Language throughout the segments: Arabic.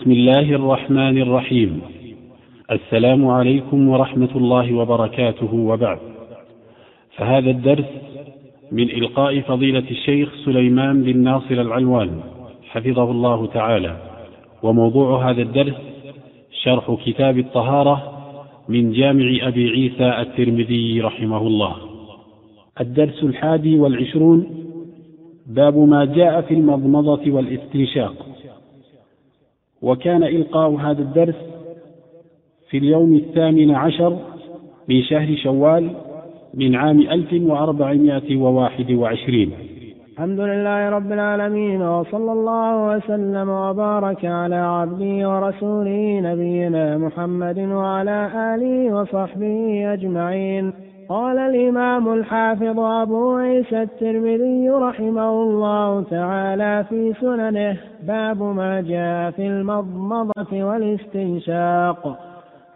بسم الله الرحمن الرحيم. السلام عليكم ورحمة الله وبركاته وبعد. فهذا الدرس من إلقاء فضيلة الشيخ سليمان بن ناصر العلوان حفظه الله تعالى. وموضوع هذا الدرس شرح كتاب الطهارة من جامع أبي عيسى الترمذي رحمه الله. الدرس الحادي والعشرون باب ما جاء في المضمضة والاستنشاق. وكان إلقاء هذا الدرس في اليوم الثامن عشر من شهر شوال من عام 1421 الحمد لله رب العالمين وصلى الله وسلم وبارك على عبده ورسوله نبينا محمد وعلى آله وصحبه أجمعين. قال الإمام الحافظ أبو عيسى الترمذي رحمه الله تعالى في سننه باب ما جاء في المضمضة والاستنشاق.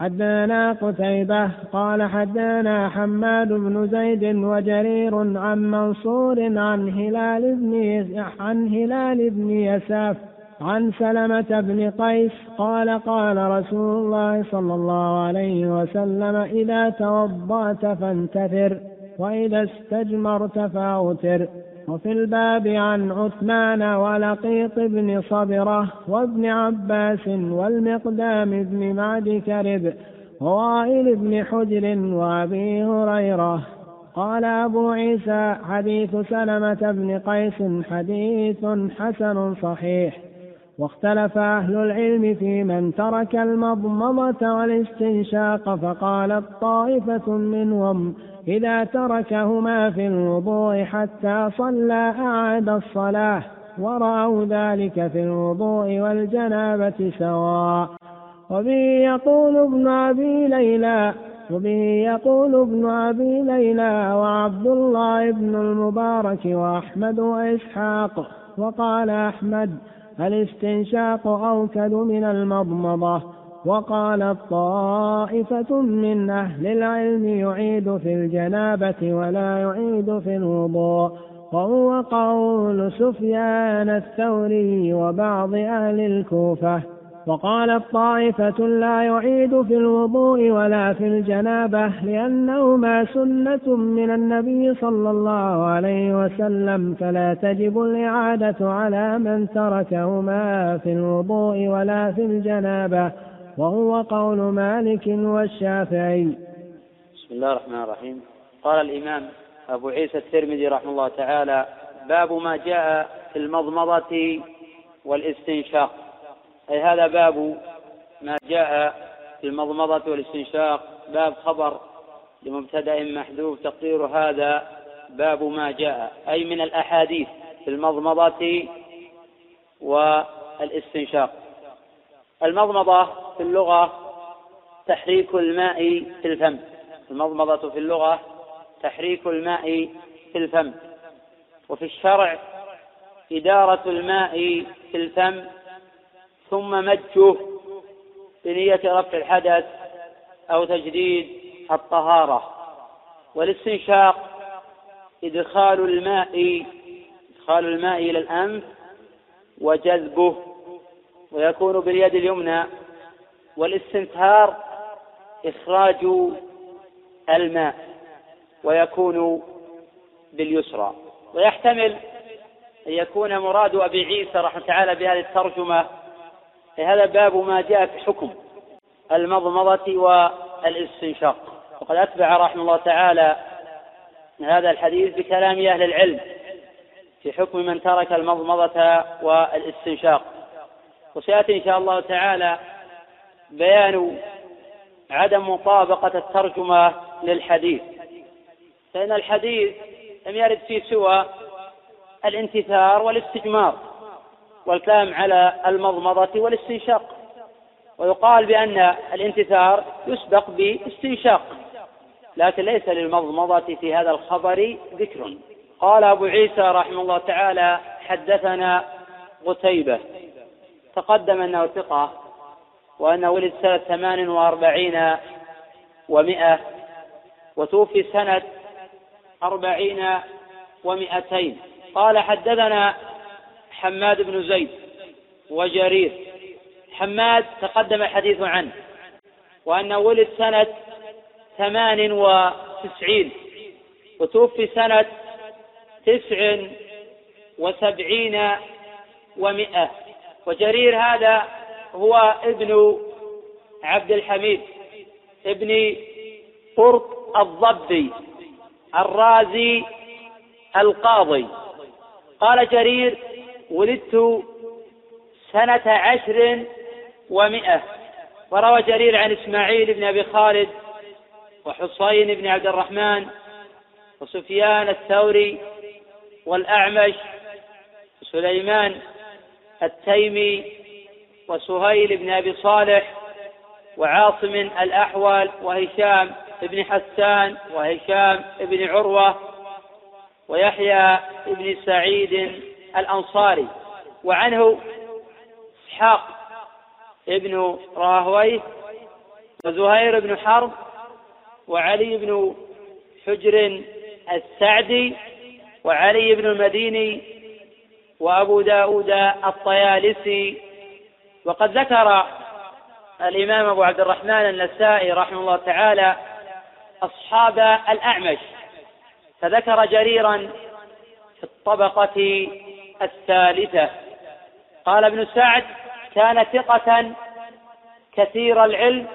حدثنا قتيبة قال حدثنا حماد بن زيد وجرير عن منصور عن هلال بن عن هلال بن يساف عن سلمة بن قيس قال قال رسول الله صلى الله عليه وسلم إذا توضأت فانتثر وإذا استجمرت فأوتر. وفي الباب عن عثمان ولقيط بن صبرة وابن عباس والمقدام بن معد كرب ووائل بن حجر وأبي هريرة. قال أبو عيسى حديث سلمة بن قيس حديث حسن صحيح. واختلف أهل العلم في من ترك المضمضة والاستنشاق فقالت طائفة منهم إذا تركهما في الوضوء حتى صلى أعاد الصلاة ورأوا ذلك في الوضوء والجنابة سواء. وبه يقول ابن أبي ليلى وبه يقول ابن أبي ليلى وعبد الله بن المبارك وأحمد وإسحاق وقال أحمد الاستنشاق أوكد من المضمضة وقالت طائفة من أهل العلم يعيد في الجنابة ولا يعيد في الوضوء وهو قول سفيان الثوري وبعض أهل الكوفة. وقالت طائفة لا يعيد في الوضوء ولا في الجنابة لأنهما سنة من النبي صلى الله عليه وسلم فلا تجب الإعادة على من تركهما في الوضوء ولا في الجنابة وهو قول مالك والشافعي. بسم الله الرحمن الرحيم. قال الإمام أبو عيسى الترمذي رحمه الله تعالى باب ما جاء في المضمضة والإستنشاق. أي هذا باب ما جاء في المضمضة والاستنشاق باب خبر لمبتدأ محذوف تقدير هذا باب ما جاء أي من الأحاديث في المضمضة والاستنشاق. المضمضة في اللغة تحريك الماء في الفم. المضمضة في اللغة تحريك الماء في الفم. وفي الشرع إدارة الماء في الفم ثم مجه بنية رفع الحدث أو تجديد الطهارة. والاستنشاق إدخال الماء إدخال الماء إلى الأنف وجذبه ويكون باليد اليمنى. والاستنثار إخراج الماء ويكون باليسرى. ويحتمل أن يكون مراد أبي عيسى رحمه تعالى بهذه الترجمة هذا باب ما جاء في حكم المضمضة والاستنشاق. وقد أتبع رحمه الله تعالى هذا الحديث بكلام أهل العلم في حكم من ترك المضمضة والاستنشاق. وسيأتي إن شاء الله تعالى بيان عدم مطابقة الترجمة للحديث. فإن الحديث لم يرد فيه سوى الانتثار والاستجمار. والكلام على المضمضة والاستنشاق. ويقال بأن الانتثار يسبق باستنشاق لكن ليس للمضمضة في هذا الخبر ذكر. قال أبو عيسى رحمه الله تعالى حدثنا قتيبة. تقدم أنه ثقة وأنه ولد سنة ثمان وأربعين ومائة وتوفي سنة أربعين ومائتين قال حدثنا حماد بن زيد وجرير. حماد تقدم الحديث عنه وأنه ولد سنة ثمان وتسعين وتوفي سنة تسع وسبعين ومئة. وجرير هذا هو ابن عبد الحميد ابن قرط الضبي الرازي القاضي. قال جرير ولدت سنة عشر ومئة. وروى جرير عن إسماعيل بن أبي خالد وحصين بن عبد الرحمن وسفيان الثوري والأعمش وسليمان التيمي وسهيل بن أبي صالح وعاصم الأحول وهشام بن حسان وهشام بن عروة ويحيى بن سعيد الأنصاري وعنه إسحاق ابن راهويه وزهير بن حرب وعلي بن حجر السعدي وعلي بن المديني وأبو داود الطيالسي. وقد ذكر الإمام أبو عبد الرحمن النسائي رحمه الله تعالى أصحاب الأعمش فذكر جريرا في الطبقة الثالثة. قال ابن سعد كان ثقة كثير العلم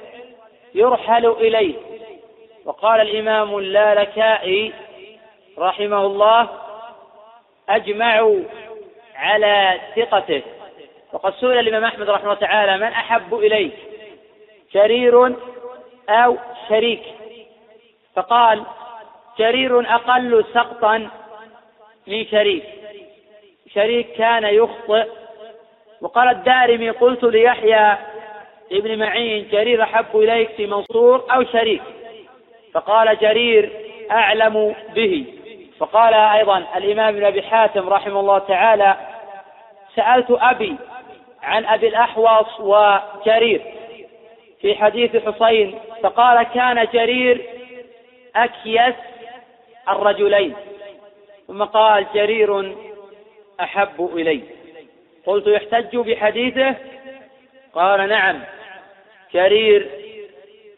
يرحل إليه. وقال الإمام اللالكائي رحمه الله أجمعوا على ثقته. وقد سئل الإمام أحمد رحمه الله تعالى من أحب إليك جرير أو شريك؟ فقال جرير أقل سقطا من شريك. شريك كان يخطئ. وقال الدارمي قلت ليحيى ابن معين جرير أحب إليك في منصور أو شريك؟ فقال جرير أعلم به. وقال أيضا الإمام ابن أبي حاتم رحمه الله تعالى سألت أبي عن أبي الأحوص وجرير في حديث حسين فقال كان جرير أكيس الرجلين. ثم قال جرير أحب إلي. قلت يحتج بحديثه؟ قال نعم. جرير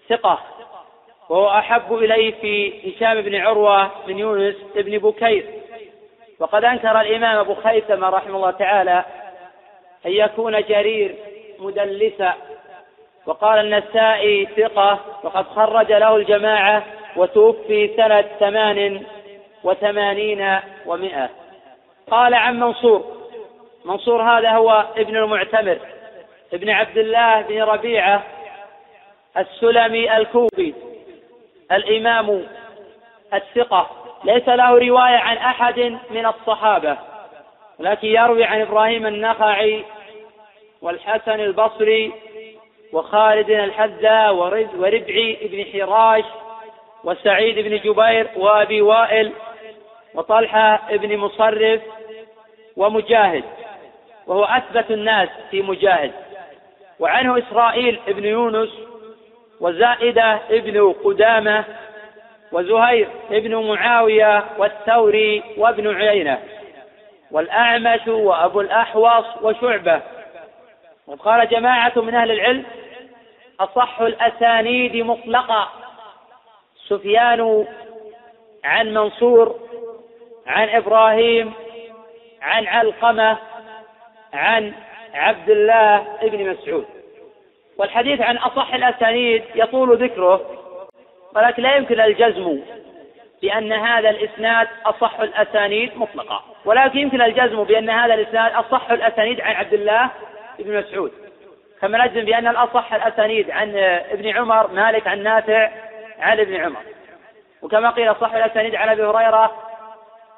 ثقة. وهو أحب إلي في هشام بن عروة بن يونس بن بكير. وقد أنكر الإمام أبو خيثمة رحمه الله تعالى أن يكون جرير مدلسا. وقال النسائي ثقة. وقد خرج له الجماعة وتوفي سنة ثمان وثمانين ومائة قال عن منصور. منصور هذا هو ابن المعتمر ابن عبد الله بن ربيعة السلمي الكوفي الإمام الثقة. ليس له رواية عن أحد من الصحابة ولكن يروي عن إبراهيم النخعي والحسن البصري وخالد الحذا وربعي بن حراش وسعيد بن جبير وأبي وائل وطلحة بن مصرف ومجاهد وهو أثبت الناس في مجاهد. وعنه إسرائيل بن يونس وزائدة ابن قدامة وزهير ابن معاوية والثوري وابن عيينة والأعمش وأبو الأحوص وشعبة. وقال جماعة من أهل العلم أصح الأسانيد مطلقا سفيان عن منصور عن إبراهيم عن علقمة عن عبد الله بن مسعود. والحديث عن أصح الأسانيد يطول ذكره ولكن لا يمكن الجزم بأن هذا الإسناد أصح الأسانيد مطلقا. ولكن يمكن الجزم بأن هذا الإسناد أصح الأسانيد عن عبد الله بن مسعود. كما نجزم بأن الأصح الأسانيد عن ابن عمر مالك عن نافع عن ابن عمر. وكما قيل صح الأسانيد عن أبي هريرة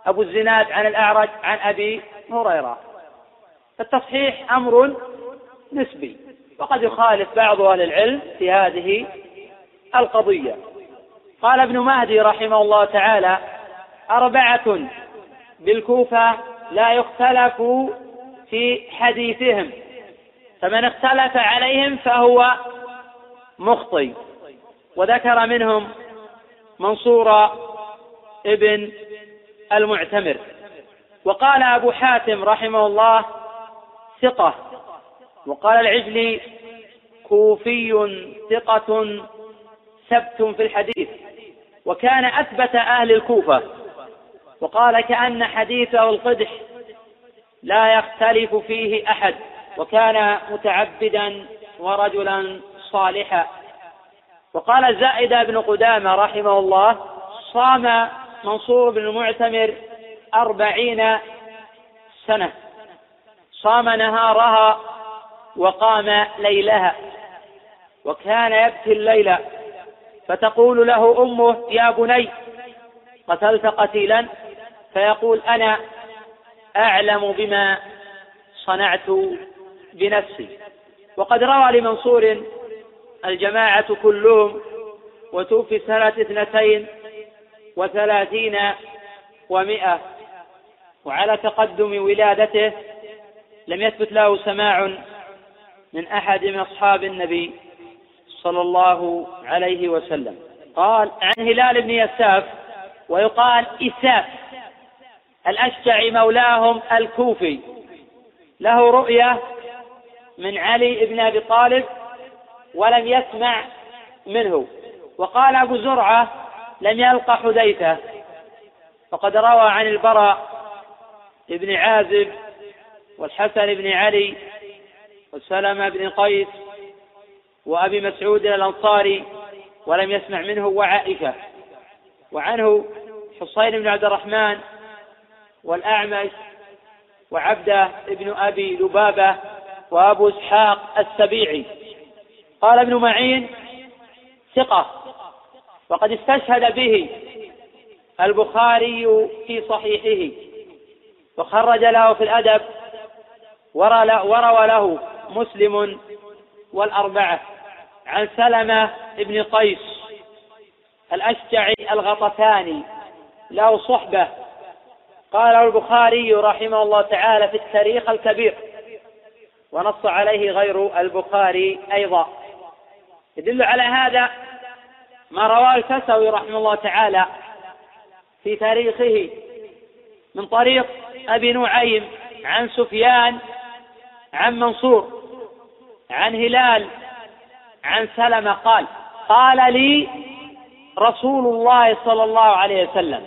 أبو الزناد عن الأعرج عن أبي هريرة. فالتصحيح أمر نسبي وقد يخالف بعض أهل العلم في هذه القضية. قال ابن مهدي رحمه الله تعالى أربعة بالكوفة لا يختلف في حديثهم فمن اختلف عليهم فهو مخطئ. وذكر منهم منصور ابن المعتمر. وقال أبو حاتم رحمه الله ثقة. وقال العجلي كوفي ثقة ثبت في الحديث. وكان أثبت أهل الكوفة. وقال كأن حديثه القدح لا يختلف فيه أحد. وكان متعبدا ورجلا صالحا. وقال زائد بن قدامة رحمه الله صام منصور بن المعتمر أربعين سنة. صام نهارها وقام ليلها وكان يبكي الليل. فتقول له أمه يا بني قتلت قتيلا؟ فيقول أنا أعلم بما صنعت بنفسي. وقد روى لمنصور الجماعة كلهم وتوفي سنة اثنتين وثلاثين ومئة. وعلى تقدم ولادته لم يثبت له سماع من أحد من أصحاب النبي صلى الله عليه وسلم. قال عن هلال بن يساف ويقال إساف الأشجع مولاهم الكوفي. له رؤية من علي بن أبي طالب ولم يسمع منه. وقال أبو زرعة لم يلقى حذيفة وقد روى عن البراء بن عازب والحسن بن علي وسلمة بن قيس وأبي مسعود الأنصاري ولم يسمع منه وعائشة. وعنه حصين بن عبد الرحمن والأعمش وعبده بن أبي لبابة وأبو إسحاق السبيعي. قال ابن معين ثقة. وقد استشهد به البخاري في صحيحه وخرج له في الأدب وروى له مسلم والأربعة عن سلمة بن قيس الأشجعي الغطفاني له صحبة. قاله البخاري رحمه الله تعالى في التاريخ الكبير ونص عليه غير البخاري أيضا. يدل على هذا ما رواه الكسوي رحمه الله تعالى في تاريخه من طريق أبي نعيم عن سفيان عن منصور عن هلال عن سلمة قال قال لي رسول الله صلى الله عليه وسلم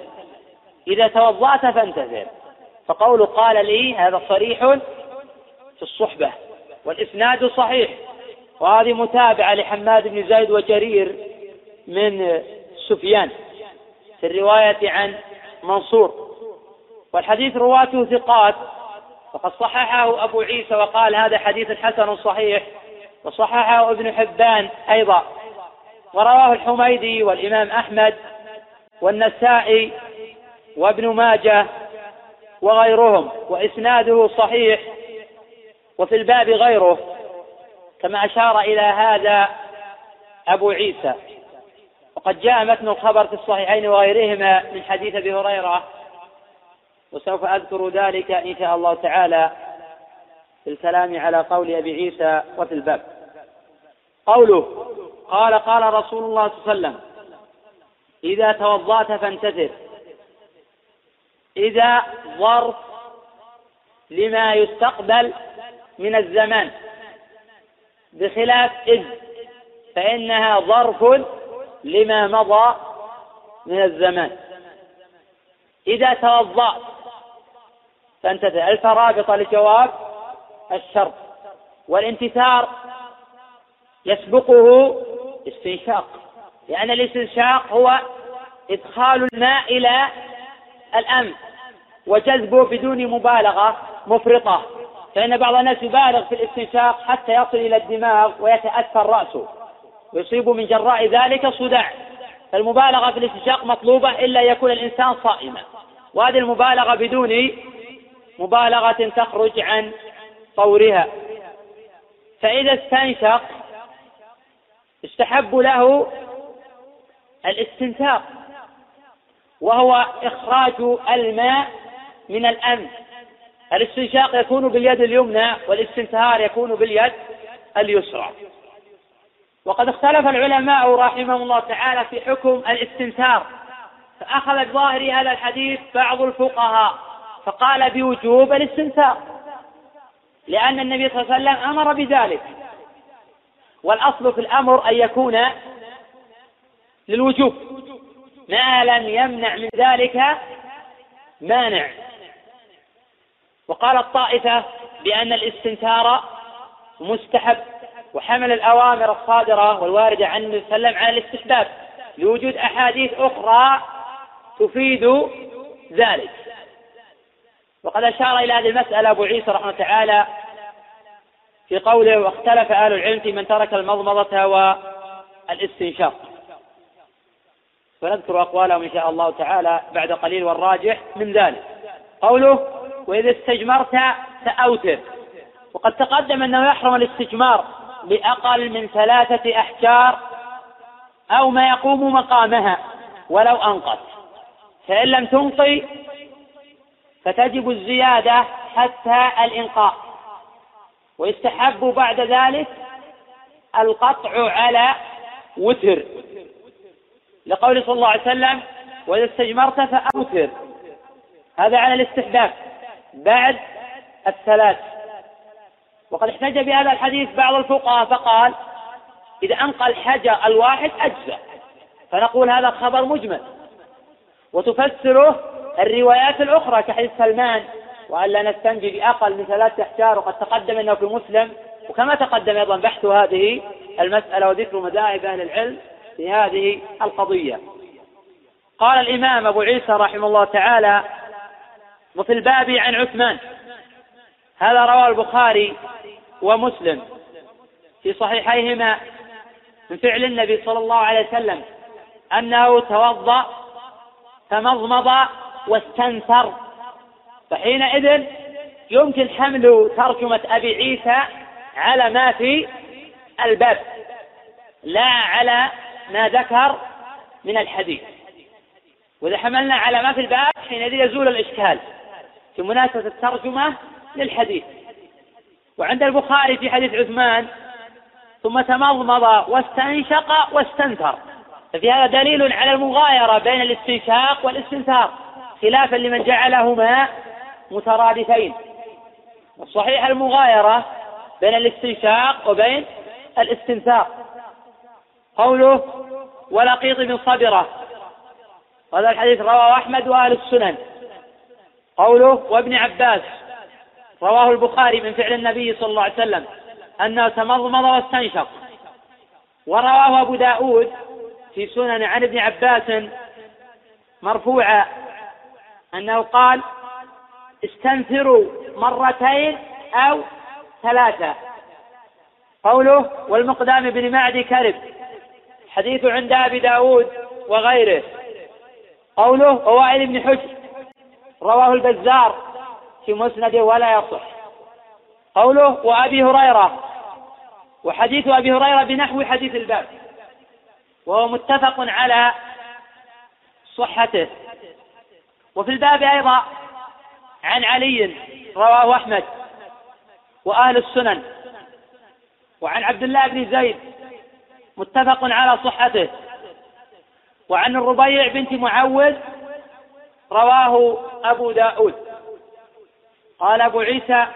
إذا توضأت فانتظر. فقول قال لي هذا صريح في الصحبة والإسناد صحيح. وهذه متابعة لحماد بن زيد وجرير من سفيان في الرواية عن منصور. والحديث رواته ثقات وقد صححه أبو عيسى وقال هذا حديث حسن صحيح وصححه ابن حبان أيضا. ورواه الحميدي والإمام أحمد والنسائي وابن ماجه وغيرهم وإسناده صحيح وفي الباب غيره. كما أشار إلى هذا أبو عيسى. وقد جاء متن الخبر في الصحيحين وغيرهما من حديث أبي هريرة. وسوف أذكر ذلك إن شاء الله تعالى في الكلام على قول أبي عيسى وفي الباب. قوله قال قال رسول الله صلى الله عليه وسلم إذا توضأت فانتثر إذا ظرف لما يستقبل من الزمان بخلاف إذ فإنها ظرف لما مضى من الزمان. إذا توضأت فانتثر الف رابطة لجواب؟ الشرط. والانتثار يسبقه استنشاق. لأن الاستنشاق هو إدخال الماء إلى الأنف وجذبه بدون مبالغة مفرطة. فإن بعض الناس يبالغ في الاستنشاق حتى يصل إلى الدماغ ويتأثر رأسه. ويصيب من جراء ذلك صداع. فالمبالغة في الاستنشاق مطلوبة إلا يكون الإنسان صائما. وهذه المبالغة بدون مبالغة تخرج عن طورها. فإذا استنشق استحب له الاستنثار وهو إخراج الماء من الأنف الاستنشاق يكون باليد اليمنى والاستنثار يكون باليد اليسرى. وقد اختلف العلماء رحمهم الله تعالى في حكم الاستنثار فأخذ بظاهر هذا الحديث بعض الفقهاء فقال بوجوب الاستنثار لأن النبي صلى الله عليه وسلم أمر بذلك والأصل في الأمر أن يكون للوجوب ما لم يمنع من ذلك مانع. وقال الطائفة بأن الاستنكار مستحب. وحمل الأوامر الصادرة والواردة عن النبي صلى الله عليه وسلم على الاستحباب. لوجود أحاديث أخرى تفيد ذلك. وقد أشار إلى هذه المسألة أبو عيسى رحمه تعالى في قوله واختلف أهل العلم في من ترك المضمضة والاستنشاق فنذكر أقوالهم إن شاء الله تعالى بعد قليل والراجح من ذلك. قوله وإذا استجمرت فأوتر وقد تقدم أنه يحرم الاستجمار بأقل من ثلاثة أحجار أو ما يقوم مقامها ولو أنقت. فإن لم تنقي فتجب الزيادة حتى الإنقاء. ويستحب بعد ذلك القطع على وتر. لقول صلى الله عليه وسلم وإذا استجمرت فأوتر. هذا على الاستحباب بعد الثلاث. وقد احتج بهذا الحديث بعض الفقهاء فقال إذا أنقى الحجر الواحد أجزأ. فنقول هذا خبر مجمل. وتفسره الروايات الأخرى كحديث سلمان وألا نستنجي بأقل من ثلاثة أحجار وقد تقدم أنه في مسلم. وكما تقدم أيضا بحث هذه المسألة وذكر مذاهب أهل العلم في هذه القضية. قال الإمام أبو عيسى رحمه الله تعالى وفي الباب عن عثمان هذا رواه البخاري ومسلم في صحيحيهما من فعل النبي صلى الله عليه وسلم أنه توضأ فمضمض واستنثر. فحينئذ يمكن حمل ترجمة أبي عيسى على ما في الباب لا على ما ذكر من الحديث. وإذا حملنا على ما في الباب حينئذ يزول الإشكال. في مناسبة الترجمة للحديث. وعند البخاري في حديث عثمان ثم تمضمض واستنشق واستنثر. ففي هذا دليل على المغايرة بين الاستنشاق والاستنثار خلافا لمن جعلهما مترادفين. الصحيح المغايرة بين الاستنشاق وبين الاستنثار. قوله ولقيط من صبرة هذا الحديث رواه أحمد وأهل السنن. قوله وابن عباس رواه البخاري من فعل النبي صلى الله عليه وسلم أنه تمضمض واستنشق. ورواه أبو داود في سنن عن ابن عباس مرفوعا أنه قال استنثروا مرتين أو ثلاثة قوله والمقدام بن معدي كرب حديث عند أبي داود وغيره. قوله ووائل بن حجر رواه البزار في مسنده ولا يصح. قوله وأبي هريرة وحديث أبي هريرة بنحو حديث الباب. وهو متفق على صحته. وفي الباب أيضا عن علي رواه أحمد وأهل السنن. وعن عبد الله بن زيد متفق على صحته. وعن الربيع بنت معوذ رواه أبو داود. قال أبو عيسى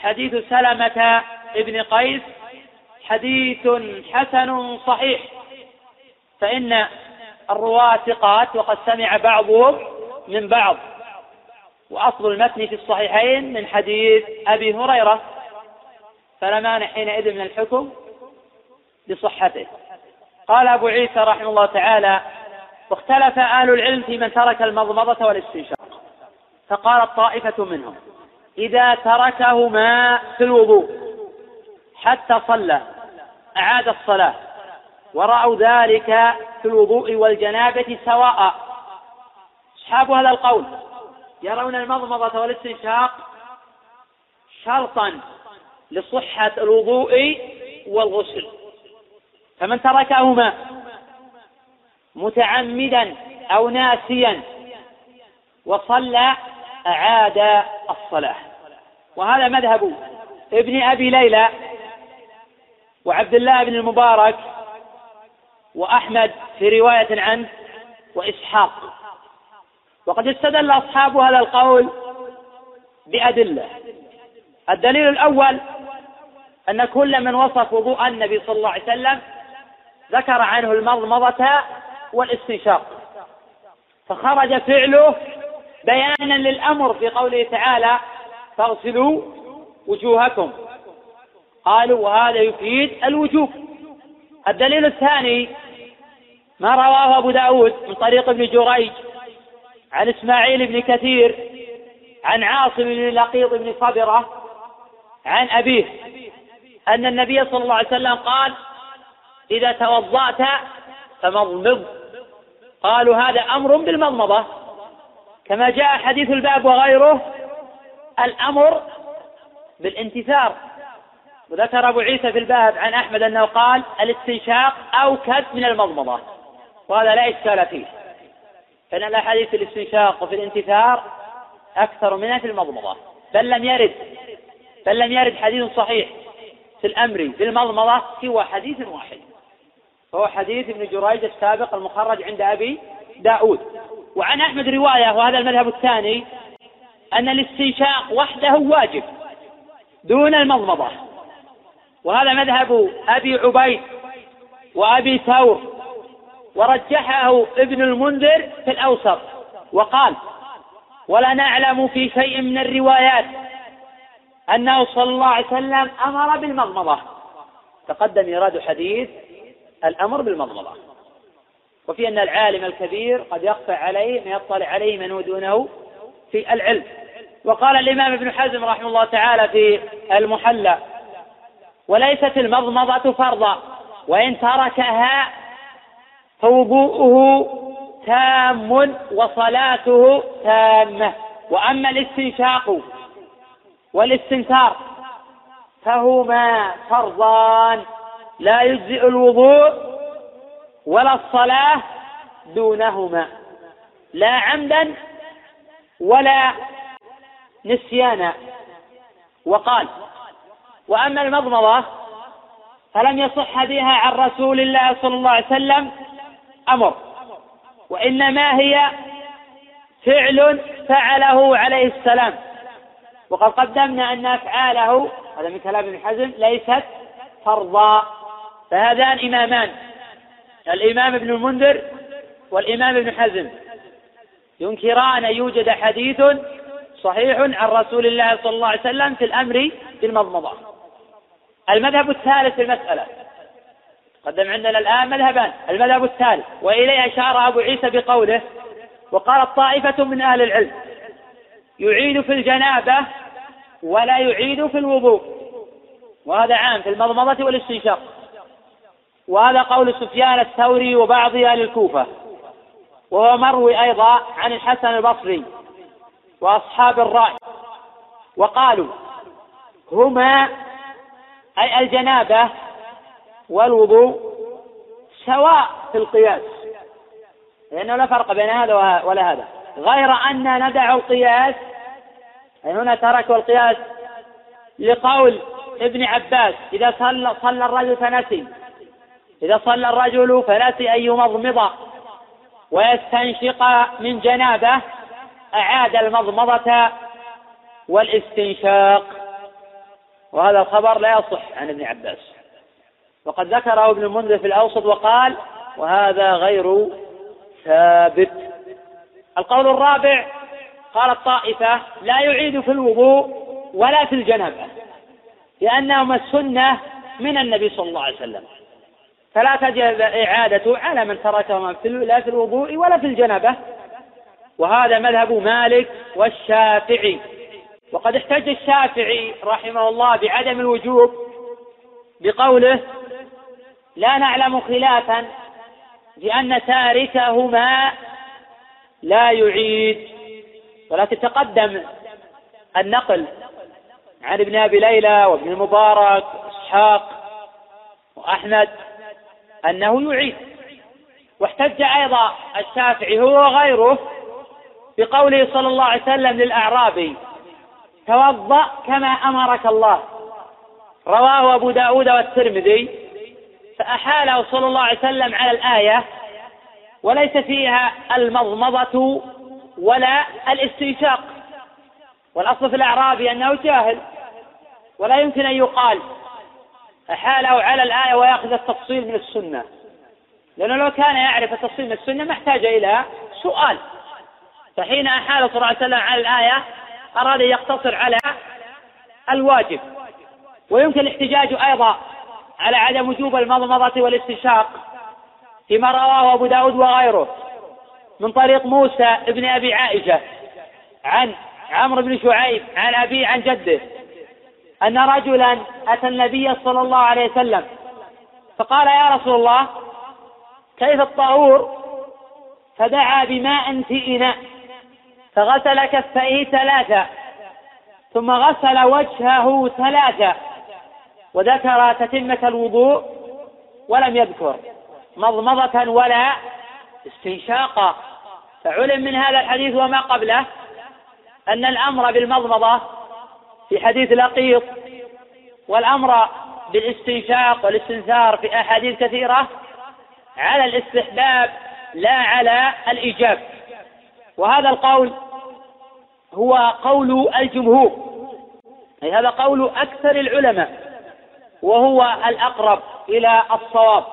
حديث سلمة ابن قيس حديث حسن صحيح فإن الرواة ثقات وقد سمع بعضهم من بعض وأصل المتن في الصحيحين من حديث أبي هريرة فلا مانع حينئذ من الحكم بصحته. قال أبو عيسى رحمه الله تعالى واختلف أهل العلم في من ترك المضمضة والاستنشاق. فقالت طائفة منهم إذا تركهما في الوضوء حتى صلى أعاد الصلاة ورأوا ذلك في الوضوء والجنابة سواء. أصحاب هذا القول يرون المضمضة والاستنشاق شرطا لصحة الوضوء والغسل. فمن تركهما متعمدا أو ناسيا وصلى أعاد الصلاة. وهذا مذهب ابن أبي ليلى وعبد الله بن المبارك وأحمد في رواية عنه وإسحاق. وقد استدل أصحاب هذا القول بأدلة. الدليل الأول أن كل من وصف وضوء النبي صلى الله عليه وسلم ذكر عنه المضمضة والإستنشاق. فخرج فعله بيانا للأمر في قوله تعالى فاغسلوا وجوهكم. قالوا وهذا يفيد الوجوب. الدليل الثاني ما رواه أبو داود من طريق ابن جريج عن إسماعيل بن كثير عن عاصم بن لقيط بن صبرة عن أبيه أن النبي صلى الله عليه وسلم قال إذا توضأت فمضمض. قالوا هذا أمر بالمضمضة. كما جاء حديث الباب وغيره الأمر بالانتثار. وذكر أبو عيسى في الباب عن أحمد أنه قال الاستنشاق أوكد من المضمضة. وهذا لا إشكال فيه. فإن الأحاديث في الاستنشاق وفي الانتثار أكثر منها في المضمضة. بل لم يرد بل لم يرد حديث صحيح في الأمر بالمضمضة سوى حديث واحد. وهو حديث ابن جريج السابق المخرج عند أبي داود. وعن أحمد رواية وهذا المذهب الثاني أن الاستنشاق وحده واجب دون المضمضة. وهذا مذهب أبي عبيد وأبي ثور. ورجحه ابن المنذر في الأوسط وقال ولا نعلم في شيء من الروايات أنه صلى الله عليه وسلم أمر بالمضمضة. تقدم إيراد حديث الأمر بالمضمضة. وفي أن العالم الكبير قد يخفى عليه ما يطلع عليه من دونه في العلم. وقال الإمام ابن حزم رحمه الله تعالى في المحلى وليست المضمضة فرضا وإن تركها فوضوءه تام وصلاته تامة. وأما الاستنشاق والاستنثار فهما فرضان لا يجزئ الوضوء ولا الصلاة دونهما لا عمدا ولا نسيانا. وقال وأما المضمضة فلم يصح بها عن رسول الله صلى الله عليه وسلم أمر وإنما هي فعل فعله عليه السلام. وقد قدمنا أن أفعاله هذا من كلام ابن حزم ليست فرضا فهذان إمامان. الإمام ابن المنذر والإمام ابن حزم. ينكران أن يوجد حديث صحيح عن رسول الله صلى الله عليه وسلم في الأمر بالمضمضة. المذهب الثالث في المسألة. قدم عندنا الآن مذهبان. المذهب الثالث. وإليه أشار أبو عيسى بقوله وقالت طائفة من أهل العلم يعيد في الجنابة ولا يعيد في الوضوء. وهذا عام في المضمضة والاستنشاق. وهذا قول سفيان الثوري وبعض أهل الكوفة. وهو مروي أيضا عن الحسن البصري وأصحاب الرأي. وقالوا هما أي الجنابة والوضوء سواء في القياس. لأنه لا فرق بين هذا ولا هذا. غير أن ندع القياس أي هنا تركوا القياس لقول ابن عباس إذا صلى صلى الرجل فنسي. إذا صلى الرجل فنسي أن يمضمض ويستنشق من جنابه أعاد المضمضة والاستنشاق. وهذا الخبر لا يصح عن ابن عباس. وقد ذكره ابن المنذر في الأوسط وقال وهذا غير ثابت. القول الرابع قال الطائفة لا يعيد في الوضوء ولا في الجنابة لأنهما السنة من النبي صلى الله عليه وسلم. فلا تجب إعادة على من تركهما لا في الوضوء ولا في الجنابة. وهذا مذهب مالك والشافعي. وقد احتج الشافعي رحمه الله بعدم الوجوب بقوله لا نعلم خلافا لأن تاركهما لا يعيد ولكن تقدم النقل عن ابن أبي ليلى وابن المبارك وإسحاق وأحمد. أنه يعيد. واحتج أيضا الشافعي هو وغيره بقوله صلى الله عليه وسلم للاعرابي توضأ كما أمرك الله. رواه أبو داود والترمذي. فأحاله صلى الله عليه وسلم على الآية وليس فيها المضمضة ولا الاستنشاق. والأصل في الأعرابي أنه جاهل ولا يمكن أن يقال. أحاله على الآية ويأخذ التفصيل من السنة. لأنه لو كان يعرف التفصيل من السنة ما احتاج إلى سؤال. فحين أحال صلى الله عليه وسلم على الآية أراد أن يقتصر على الواجب. ويمكن الاحتجاج أيضا على عدم وجوب المضمضة والاستنشاق فيما رواه أبو داود وغيره من طريق موسى ابن أبي عائشة عن عمرو بن شعيب عن أبي عن جده. أن رجلا أتى النبي صلى الله عليه وسلم. فقال يا رسول الله كيف الطهور فدعا بماء في إناء فغسل كفيه ثلاثة ثم غسل وجهه ثلاثة وذكر تتمة الوضوء ولم يذكر مضمضة ولا استنشاقا فعلم من هذا الحديث وما قبله أن الأمر بالمضمضة في حديث لقيط والأمر بالاستنشاق والاستنثار في أحاديث كثيرة على الاستحباب لا على الإيجاب. وهذا القول هو قول الجمهور أي هذا قول أكثر العلماء وهو الأقرب إلى الصواب.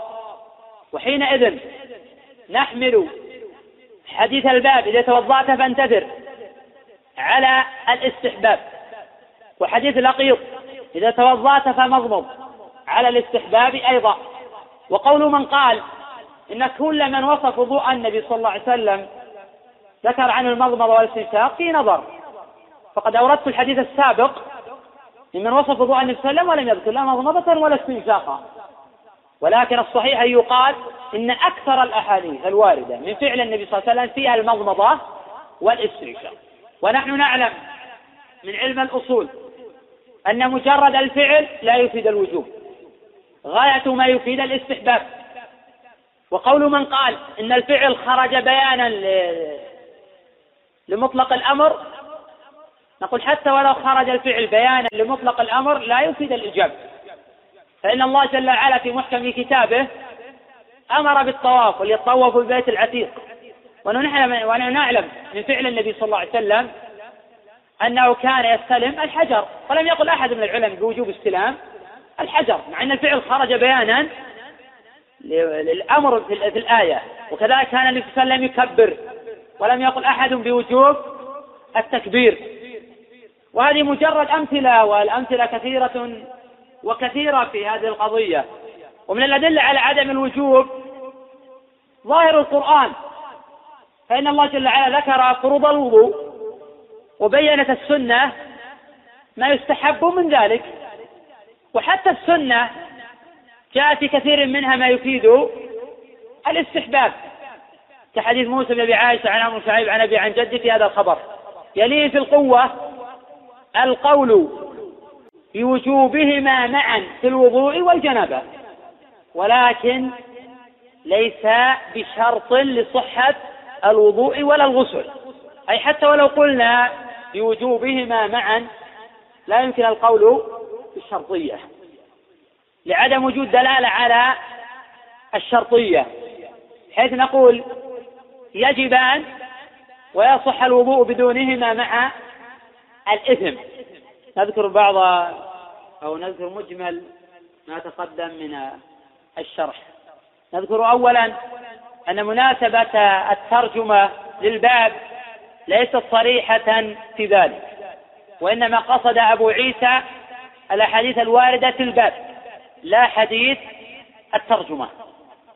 وحينئذ نحمل حديث الباب إذا توضأت فانتثر على الاستحباب. وحديث لقيط إذا توضأت فمضمض. على الاستحباب أيضا. وقول من قال إن كل من وصف وضوء النبي صلى الله عليه وسلم ذكر عن المضمضة والاستنشاق في نظر. فقد أوردت الحديث السابق ممن وصف وضوء النبي صلى الله عليه وسلم ولم يذكر لا مضمضة ولا استنشاقا. ولكن الصحيح أن يقال إن أكثر الأحاديث الواردة من فعل النبي صلى الله عليه وسلم فيها المضمضة والاستنشاق ونحن نعلم من علم الأصول أن مجرد الفعل لا يفيد الوجوب. غاية ما يفيد الاستحباب. وقول من قال إن الفعل خرج بيانا لمطلق الأمر نقول حتى ولو خرج الفعل بيانا لمطلق الأمر لا يفيد الإجابة فإن الله جل وعلا في محكم كتابه أمر بالطواف وليطوفوا البيت العتيق. ونحن نعلم من فعل النبي صلى الله عليه وسلم أنه كان يستلم الحجر. ولم يقل أحد من العلماء بوجوب استلام الحجر مع أن الفعل خرج بيانا للأمر في الآية. وكذلك كان النبي صلى الله عليه وسلم يكبر ولم يقل أحد بوجوب التكبير. وهذه مجرد أمثلة والأمثلة كثيرة وكثيرة في هذه القضية. ومن الأدلة على عدم الوجوب ظاهر القرآن. فإن الله جل وعلا ذكر فروض الوضوء. وبينت السنة ما يستحب من ذلك. وحتى السنة جاء في كثير منها ما يفيد الاستحباب. كحديث موسى بن أبي عائشة عن عمرو شعيب عن أبي عن جدي في هذا الخبر. يليه في القوة القول بوجوبهما معا في الوضوء والجنابة. ولكن ليس بشرط لصحة الوضوء ولا الغسل. أي حتى ولو قلنا بوجوبهما معا لا يمكن القول بالشرطية. لعدم وجود دلالة على الشرطية حيث نقول يجبان ويصح الوضوء بدونهما مع الإثم. نذكر بعض أو نذكر مجمل ما تقدم من الشرح. نذكر أولا أن مناسبة الترجمة للباب ليست صريحة في ذلك وإنما قصد أبو عيسى الأحاديث الواردة في الباب لا حديث الترجمة.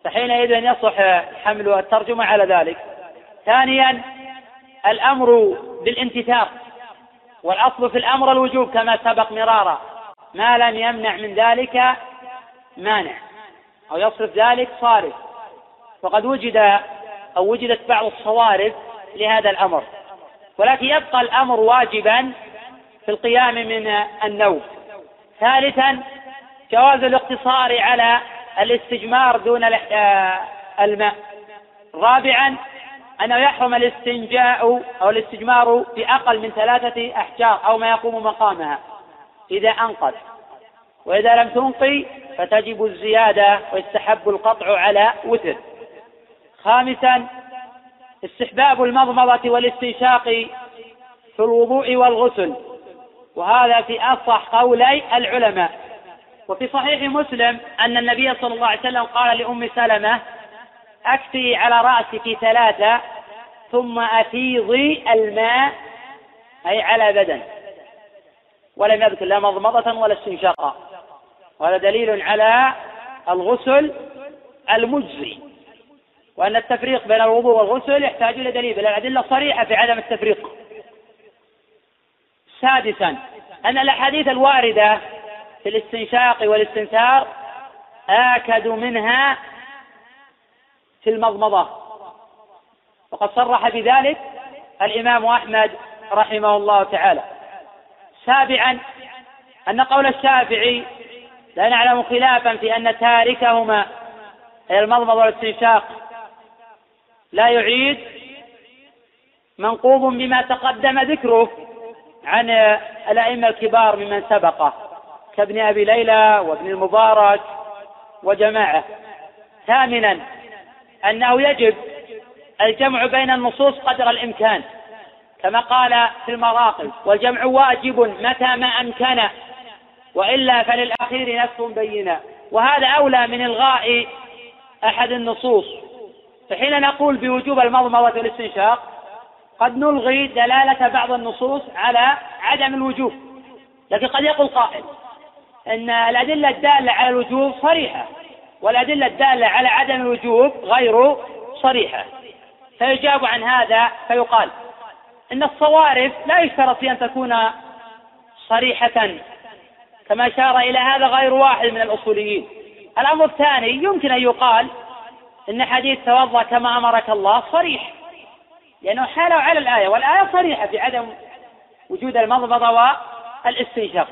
فحينئذ يصح حمل الترجمة على ذلك. ثانيا الأمر بالانتثار. والأصل في الأمر الوجوب كما سبق مرارا. ما لم يمنع من ذلك مانع أو يصرف ذلك صارف. وقد وجد أو وجدت بعض الصوارف لهذا الأمر. ولكن يبقى الأمر واجبا في القيام من النوم. ثالثا جواز الاقتصار على الاستجمار دون آه، الماء. رابعا أنه يحرم الاستنجاء أو الاستجمار بأقل من ثلاثة أحجار أو ما يقوم مقامها إذا أنقذ. وإذا لم تنقي فتجب الزيادة ويستحب القطع على وتر. خامسا استحباب المضمضة والاستنشاق في الوضوء والغسل. وهذا في أصح قولي العلماء. وفي صحيح مسلم أن النبي صلى الله عليه وسلم قال لأم سلمة أكفي على رأسك ثلاثة ثم أفيضي الماء أي على بدن. ولم يذكر لا مضمضة ولا استنشاقا. وهذا دليل على الغسل المجزي. وأن التفريق بين الوضوء والغسل يحتاج إلى دليل بل الأدلة صريحة في عدم التفريق. سادسا أن الأحاديث الواردة في الاستنشاق والاستنثار آكد منها في المضمضة. وقد صرح بذلك الإمام أحمد رحمه الله تعالى. سابعا أن قول الشافعي لا نعلم خلافا في أن تاركهما المضمضة والاستنشاق لا يعيد منقوب بما تقدم ذكره عن الأئمة الكبار ممن سبقه كابن أبي ليلى وابن المبارك وجماعة. ثامنا أنه يجب الجمع بين النصوص قدر الإمكان كما قال في المراقب والجمع واجب متى ما أمكن وإلا فللأخير نفس بينا. وهذا أولى من إلغاء أحد النصوص. فحين نقول بوجوب المضمضة والاستنشاق قد نلغي دلالة بعض النصوص على عدم الوجوب. لكن قد يقول قائل أن الأدلة الدالة على الوجوب صريحة والأدلة الدالة على عدم الوجوب غير صريحة. فيجاب عن هذا فيقال إن الصوارف لا يشترط في أن تكون صريحة كما أشار إلى هذا غير واحد من الأصوليين. الأمر الثاني يمكن أن يقال إن حديث توضأ كما أمرك الله صريح. لأنه حالوا على الآية والآية صريحة في عدم وجود المضمضة والاستنشاق.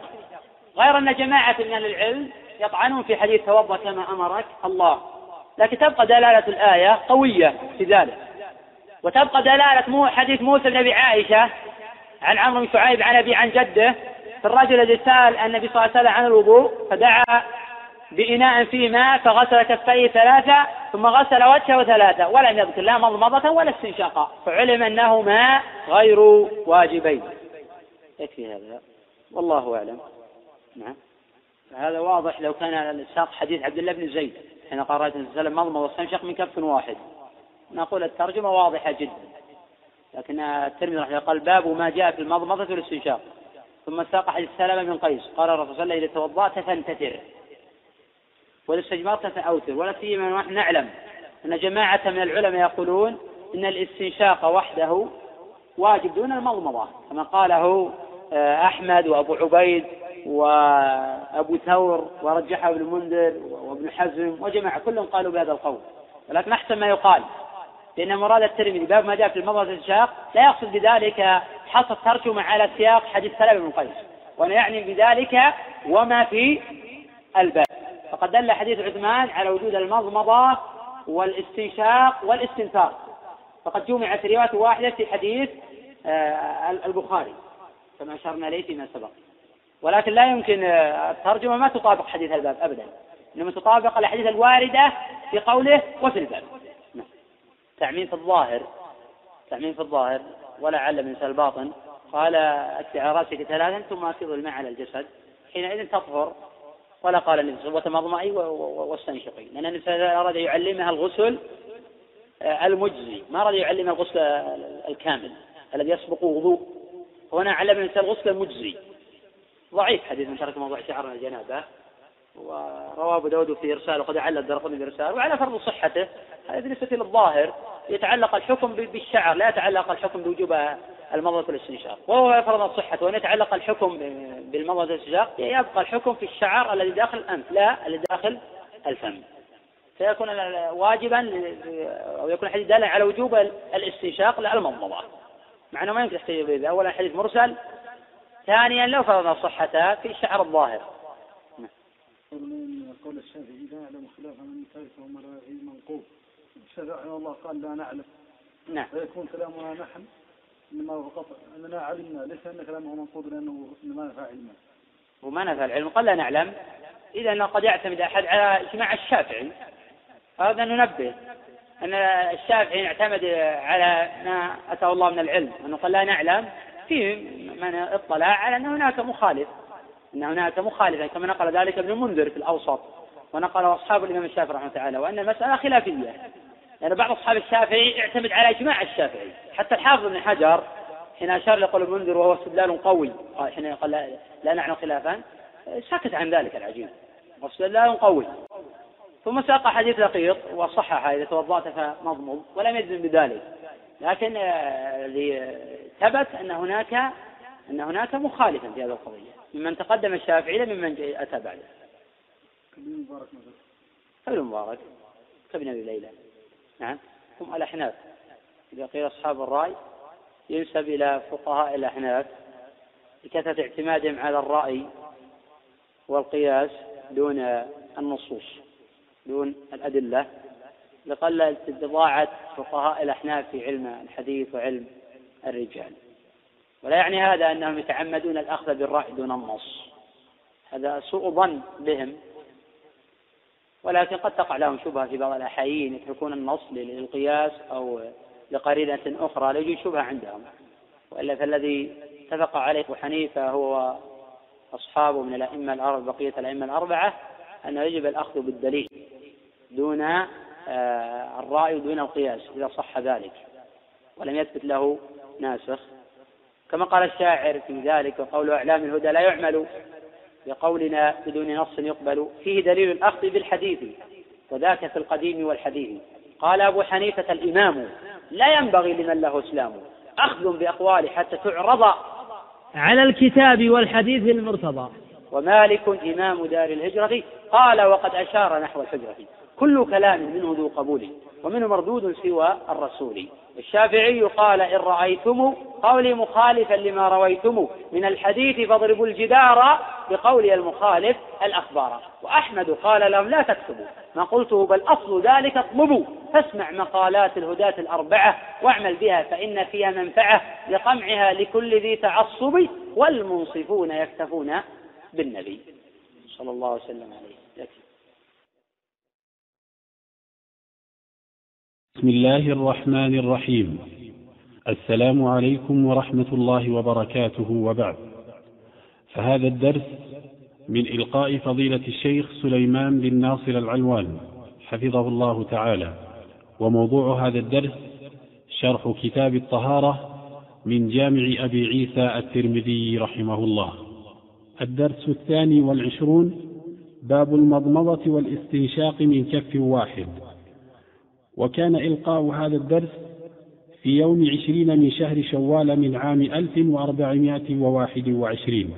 غير أن جماعة من العلم يطعنون في حديث توضأ كما أمرك الله. لكن تبقى دلالة الآية قوية في ذلك. وتبقى دلالة مو حديث موسى بن أبي عائشة عن عمرو بن شعيب عن أبي عن جده. في الرجل الذي سأل النبي صلى الله عليه وسلم عن الوضوء فدعا بإناء فيه ماء فغسل كفيه ثلاثة ثم غسل وجهه ثلاثة ولم يذكر لا مضمضة ولا استنشاقا. فعلم أنهما غير واجبين. يكفي هذا. والله أعلم. نعم. هذا واضح لو كان الساق حديث عبد الله بن زيد حين قال صلى عليه وسلم مضمض واستنشق من كف واحد. نقول الترجمة واضحة جدا. لكن الترمذي رحمه الله قال باب ما جاء في المضمضة والاستنشاق. ثم ساق حديث سلمة بن قيس قال الرسول صلى الله عليه وسلم إذا توضأت فانتثر. وإذا استجمرت فأوتر ولا سيما ونحن نعلم أن جماعة من العلماء يقولون إن الاستنشاق وحده واجب دون المضمضة كما قاله آه، أحمد وأبو عبيد وأبو ثور ورجحه ابن المنذر وابن حزم وجماعة كلهم قالوا بهذا القول. ولكن أحسن ما يقال لأن مراد الترمذي باب ما جاء في المضمضة والاستنشاق لا يقصد بذلك حصر الترجمة على سياق حديث سلم بن قيس وأنا يعني بذلك وما في الباب. فقد دل حديث عثمان على وجود المضمضة والاستنشاق والاستنثار. فقد جمعت رواية واحدة في حديث آه، البخاري. كما أشرنا إليه فيما سبق. ولكن لا يمكن آه، الترجمة ما تطابق حديث الباب أبدا. إنما تطابق الأحاديث الواردة في قوله وفي الباب. نعم. تعميم في الظاهر تعميم في الظاهر ولا علم من الباطن قال رأسك ثلاثا ثم افيض الماء على الجسد. حينئذ تطهر. ولا قال النبي صلى الله عليه وسلم وتمضمئي واستنشقي. لأن النبي صلى الله عليه وسلم أراد يعلمها الغسل آه، المجزي. ما أراد يعلمها الغسل الكامل الذي يسبق وضوء. هنا علم الإنسان الغسل المجزي. ضعيف حديث من ترك موضوع شعر الجنابة. ورواه أبو داود في إرسال وقد علّ الدرقطني بإرسال. وعلى فرض صحته هذا بالنسبة للظاهر يتعلق الحكم بالشعر لا يتعلق الحكم بوجوب المضمضة والاستنشاق وهو فرض الصحة وأن يتعلق الحكم بالمضمضة والاستنشاق يبقى الحكم في الشعر الذي داخل الأنف لا الذي داخل الفم. فيكون واجبا أو يكون الحديث دالا على وجوب الاستنشاق لا المضمضة مع أنه ما يمكن تحتاج به. أولا حديث مرسل ثانيا لو فرضنا صحته في الشعر الظاهر. قول الشافعي لا يعلم خلافا من ثالث ومراعي منقوب. الشافعي الله قال لا نعلم. نعم. فيكون كلامنا نحن إنما فقط إننا علمنا. ليس أن كلامه منقوض لأنه ما نفع علما. وما نفع العلم. قال لا نعلم. إذا قد يعتمد أحد على اجماع الشافعي. هذا ننبه. أن الشافعي اعتمد على ما أتاه الله من العلم. أنه قال لا نعلم. في من اطلع على أن هناك مخالف. أن هناك مخالفة كما نقل ذلك ابن المنذر في الأوسط. ونقله أصحاب الإمام الشافعي رحمه الله تعالى. وأن المسألة خلافية. لأن يعني بعض أصحاب الشافعي اعتمد على إجماع الشافعي. حتى الحافظ ابن حجر حين أشار لقول المنذر وهو استدلال قوي. حين قال لا, لا نعلم خلافا. سكت عن ذلك العجيب. واستدلال قوي. ثم ساق حديث لقيط وصحح إذا توضأت فمضمض ولم يجزم بذلك. لكن آه، ثبت أن هناك أن هناك مخالفا في هذه القضية. ممن تقدم الشافعي ممن أتى بعده. كابن مبارك كابن مبارك كابن أبي ليلى. نعم. هم الأحناف. إذا قيل أصحاب الرأي ينسب إلى فقهاء الأحناف لكثرة اعتمادهم على الرأي والقياس دون النصوص دون الأدلة لقل استطاعة فقهاء الأحناف في علم الحديث وعلم الرجال. ولا يعني هذا أنهم يتعمدون الأخذ بالرأي دون النص. هذا سوء ظن بهم. ولكن قد تقع لهم شبهة في بعض الأحايين يتركون النص للقياس أو لقرينة أخرى لا يوجد شبهة عندهم. وإلا فالذي اتفق عليه أبو حنيفة هو أصحابه من الأئمة الأربعة بقية الأئمة الأربعة أنه يجب الأخذ بالدليل دون آه، الرأي ودون القياس إذا صح ذلك. ولم يثبت له ناسخ. كما قال الشاعر في ذلك وقول أعلام الهدى لا يعمل. بقولنا بدون نص يقبل فيه دليل الأخذ بالحديث وذاك في القديم والحديث. قال أبو حنيفة الإمام لا ينبغي لمن له إسلام أخذ بأقواله حتى تعرض على الكتاب والحديث المرتضى. ومالك إمام دار الهجرة قال وقد أشار نحو الحجرة كل كلام منه ذو قبول ومنه مردود سوى الرسول. الشافعي قال إن رأيتم قولي مخالفا لما رويتم من الحديث فاضربوا الجدار بقولي المخالف الأخبار. وأحمد قال لهم لا تكتبوا. ما قلته بل أصل ذلك اطلبوا. فاسمع مقالات الهداة الأربعة واعمل بها فإن فيها منفعة لقمعها لكل ذي تعصب والمنصفون يكتفون بالنبي. صلى الله وسلم عليه. يكفي. بسم الله الرحمن الرحيم. السلام عليكم ورحمة الله وبركاته وبعد. فهذا الدرس من إلقاء فضيلة الشيخ سليمان بن ناصر العلوان حفظه الله تعالى. وموضوع هذا الدرس شرح كتاب الطهارة من جامع أبي عيسى الترمذي رحمه الله. الدرس الثاني والعشرون باب المضمضة والاستنشاق من كف واحد. وكان إلقاء هذا الدرس في يوم عشرين من شهر شوال من عام ألف وأربعمائة وواحد وعشرين.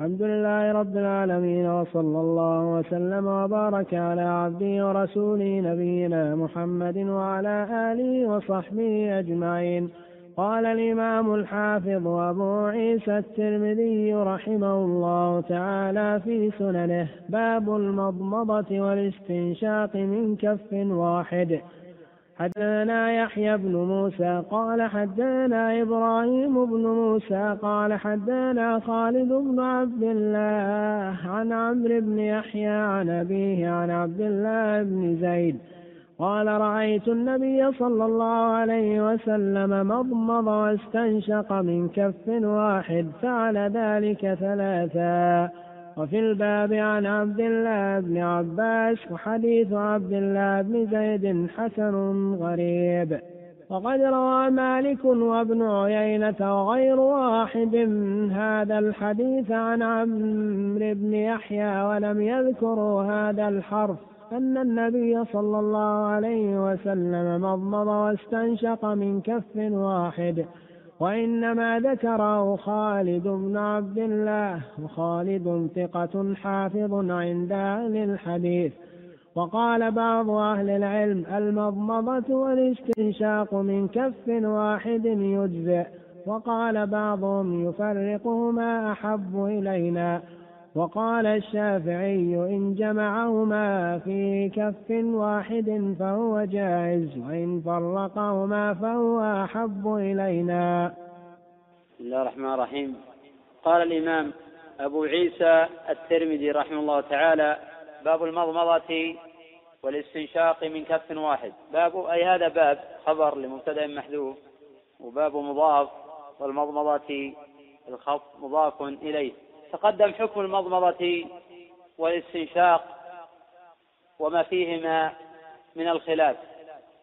الحمد لله رب العالمين وصلى الله وسلم وبارك على عبده ورسوله نبينا محمد وعلى آله وصحبه أجمعين. قال الإمام الحافظ أبو عيسى الترمذي رحمه الله تعالى في سننه باب المضمضة والاستنشاق من كف واحد. حدثنا يحيى بن موسى قال حدثنا إبراهيم بن موسى قال حدثنا خالد بن عبد الله عن عمرو بن يحيى عن أبيه عن عبد الله بن زيد قال رأيت النبي صلى الله عليه وسلم مضمض واستنشق من كف واحد فعل ذلك ثلاثا. وفي الباب عن عبد الله بن عباس وحديث عبد الله بن زيد حسن غريب. وقد روى مالك وابن عيينة وغير واحد من هذا الحديث عن عمرو بن يحيى ولم يذكروا هذا الحرف. أن النبي صلى الله عليه وسلم مضمض واستنشق من كف واحد وإنما ذكره خالد بن عبد الله وخالد ثقة حافظ عند أهل الحديث. وقال بعض أهل العلم المضمضة والاستنشاق من كف واحد يجزئ وقال بعضهم يفرقهما أحب إلينا. وقال الشافعي إن جمعهما في كف واحد فهو جائز وإن فرقهما فهو أحب إلينا. بسم الله الرحمن الرحيم. قال الإمام أبو عيسى الترمذي رحمه الله تعالى باب المضمضة والاستنشاق من كف واحد. باب أي هذا باب خبر لمبتدأ محذوف وباب مضاف والمضمضة الخط مضاف إليه. تقدم حكم المضمضة والاستنشاق وما فيهما من الخلاف.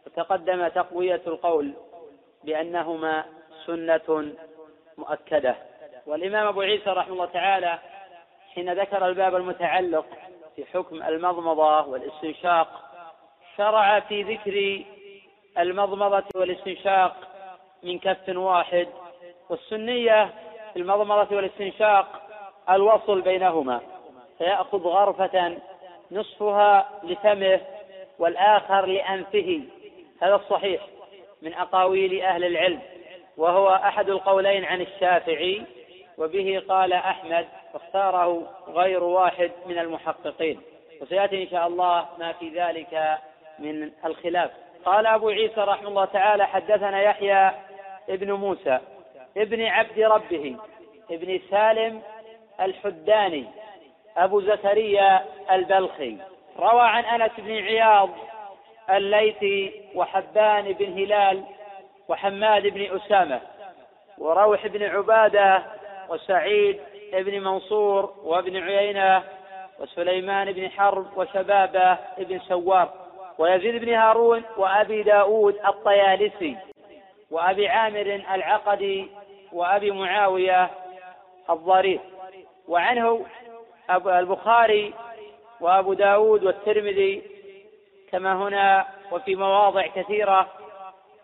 وتقدم تقوية القول بأنهما سنة مؤكدة. والإمام أبو عيسى رحمه الله تعالى حين ذكر الباب المتعلق في حكم المضمضة والاستنشاق شرع في ذكر المضمضة والاستنشاق من كف واحد. والسنية في المضمضة والاستنشاق الوصل بينهما. فيأخذ غرفة نصفها لفمه والآخر لأنفه. هذا الصحيح من أقاويل أهل العلم. وهو أحد القولين عن الشافعي وبه قال أحمد واختاره غير واحد من المحققين. وسيأتي إن شاء الله ما في ذلك من الخلاف. قال أبو عيسى رحمه الله تعالى حدثنا يحيى ابن موسى ابن عبد ربه ابن سالم الحداني أبو زكريا البلخي. روى عن أنس بن عياض الليثي وحبان بن هلال وحماد بن أسامة وروح بن عبادة وسعيد بن منصور وابن عيينة وسليمان بن حرب وشبابة بن سوار ويزيد بن هارون وأبي داود الطيالسي وأبي عامر العقدي وأبي معاوية الضرير. وعنه البخاري وأبو داود والترمذي كما هنا وفي مواضع كثيرة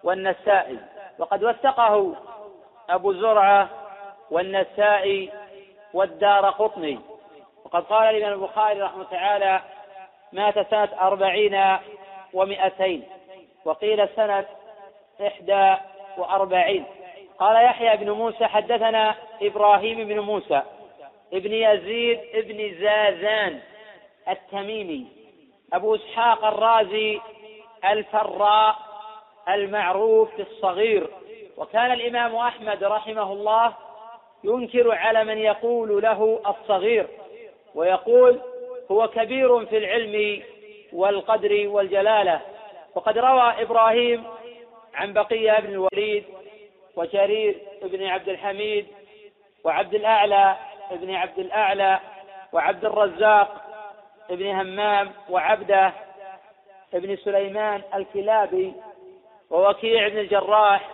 والنسائي. وقد وثقه أبو زرعة والنسائي والدار قطني. وقد قال الإمام البخاري رحمه تعالى مات سنة أربعين ومئتين وقيل سنة إحدى وأربعين. قال يحيى بن موسى حدثنا إبراهيم بن موسى ابن يزيد ابن زازان التميمي أبو إسحاق الرازي الفراء المعروف الصغير. وكان الإمام أحمد رحمه الله ينكر على من يقول له الصغير ويقول هو كبير في العلم والقدر والجلالة. وقد روى إبراهيم عن بقية بن الوليد وجرير بن عبد الحميد وعبد الأعلى بن عبد الأعلى وعبد الرزاق بن همام وعبده بن سليمان الكلابي ووكيع بن الجراح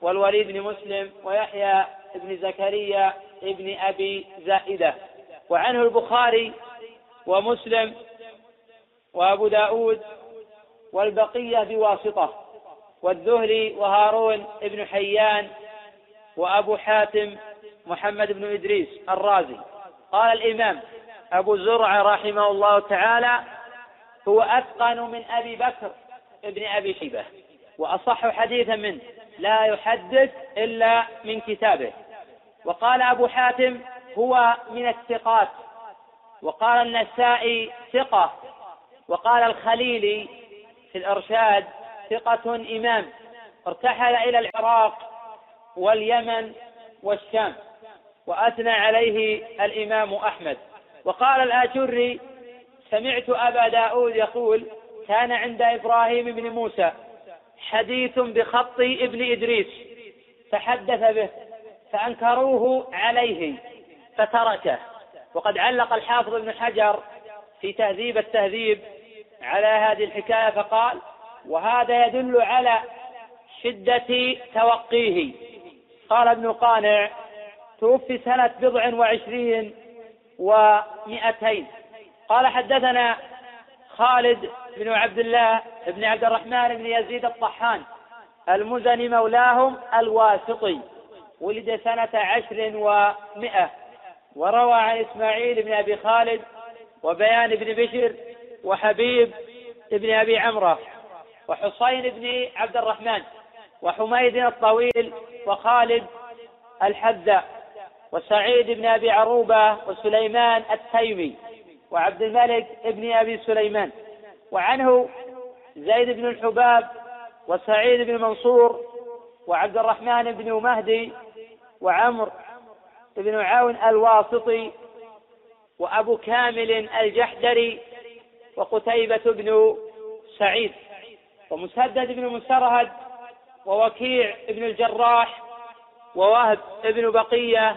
والوليد بن مسلم ويحيى بن زكريا بن أبي زائدة. وعنه البخاري ومسلم وأبو داود والبقية بواسطة والذهلي وهارون بن حيان وأبو حاتم محمد بن إدريس الرازي. قال الإمام أبو زرع رحمه الله تعالى هو أتقن من أبي بكر ابن أبي شيبة وأصح حديثا منه لا يحدث إلا من كتابه وقال أبو حاتم هو من الثقات وقال النسائي ثقة وقال الخليلي في الإرشاد ثقة إمام ارتحل إلى العراق واليمن والشام وأثنى عليه الإمام أحمد. وقال الآجري سمعت أبا داود يقول كان عند إبراهيم بن موسى حديث بخط ابن إدريس فحدث به فأنكروه عليه فتركه. وقد علق الحافظ ابن حجر في تهذيب التهذيب على هذه الحكاية فقال وهذا يدل على شدة توقيه. قال ابن قانع توفي سنة بضع وعشرين ومئتين. قال حدثنا خالد بن عبد الله بن عبد الرحمن بن يزيد الطحان المزني مولاهم الواسطي ولد سنة عشر ومئة وروى عن إسماعيل بن أبي خالد وبيان بن بشر وحبيب بن أبي عمرة وحصين بن عبد الرحمن وحميد الطويل وخالد الحذاء. وسعيد بن أبي عروبة وسليمان التيمي وعبد الملك بن أبي سليمان. وعنه زيد بن الحباب وسعيد بن منصور وعبد الرحمن بن مهدي وعمر بن عون الواسطي وأبو كامل الجحدري وقتيبة بن سعيد. ومسدد بن مسرهد ووكيع بن الجراح ووهب بن بقية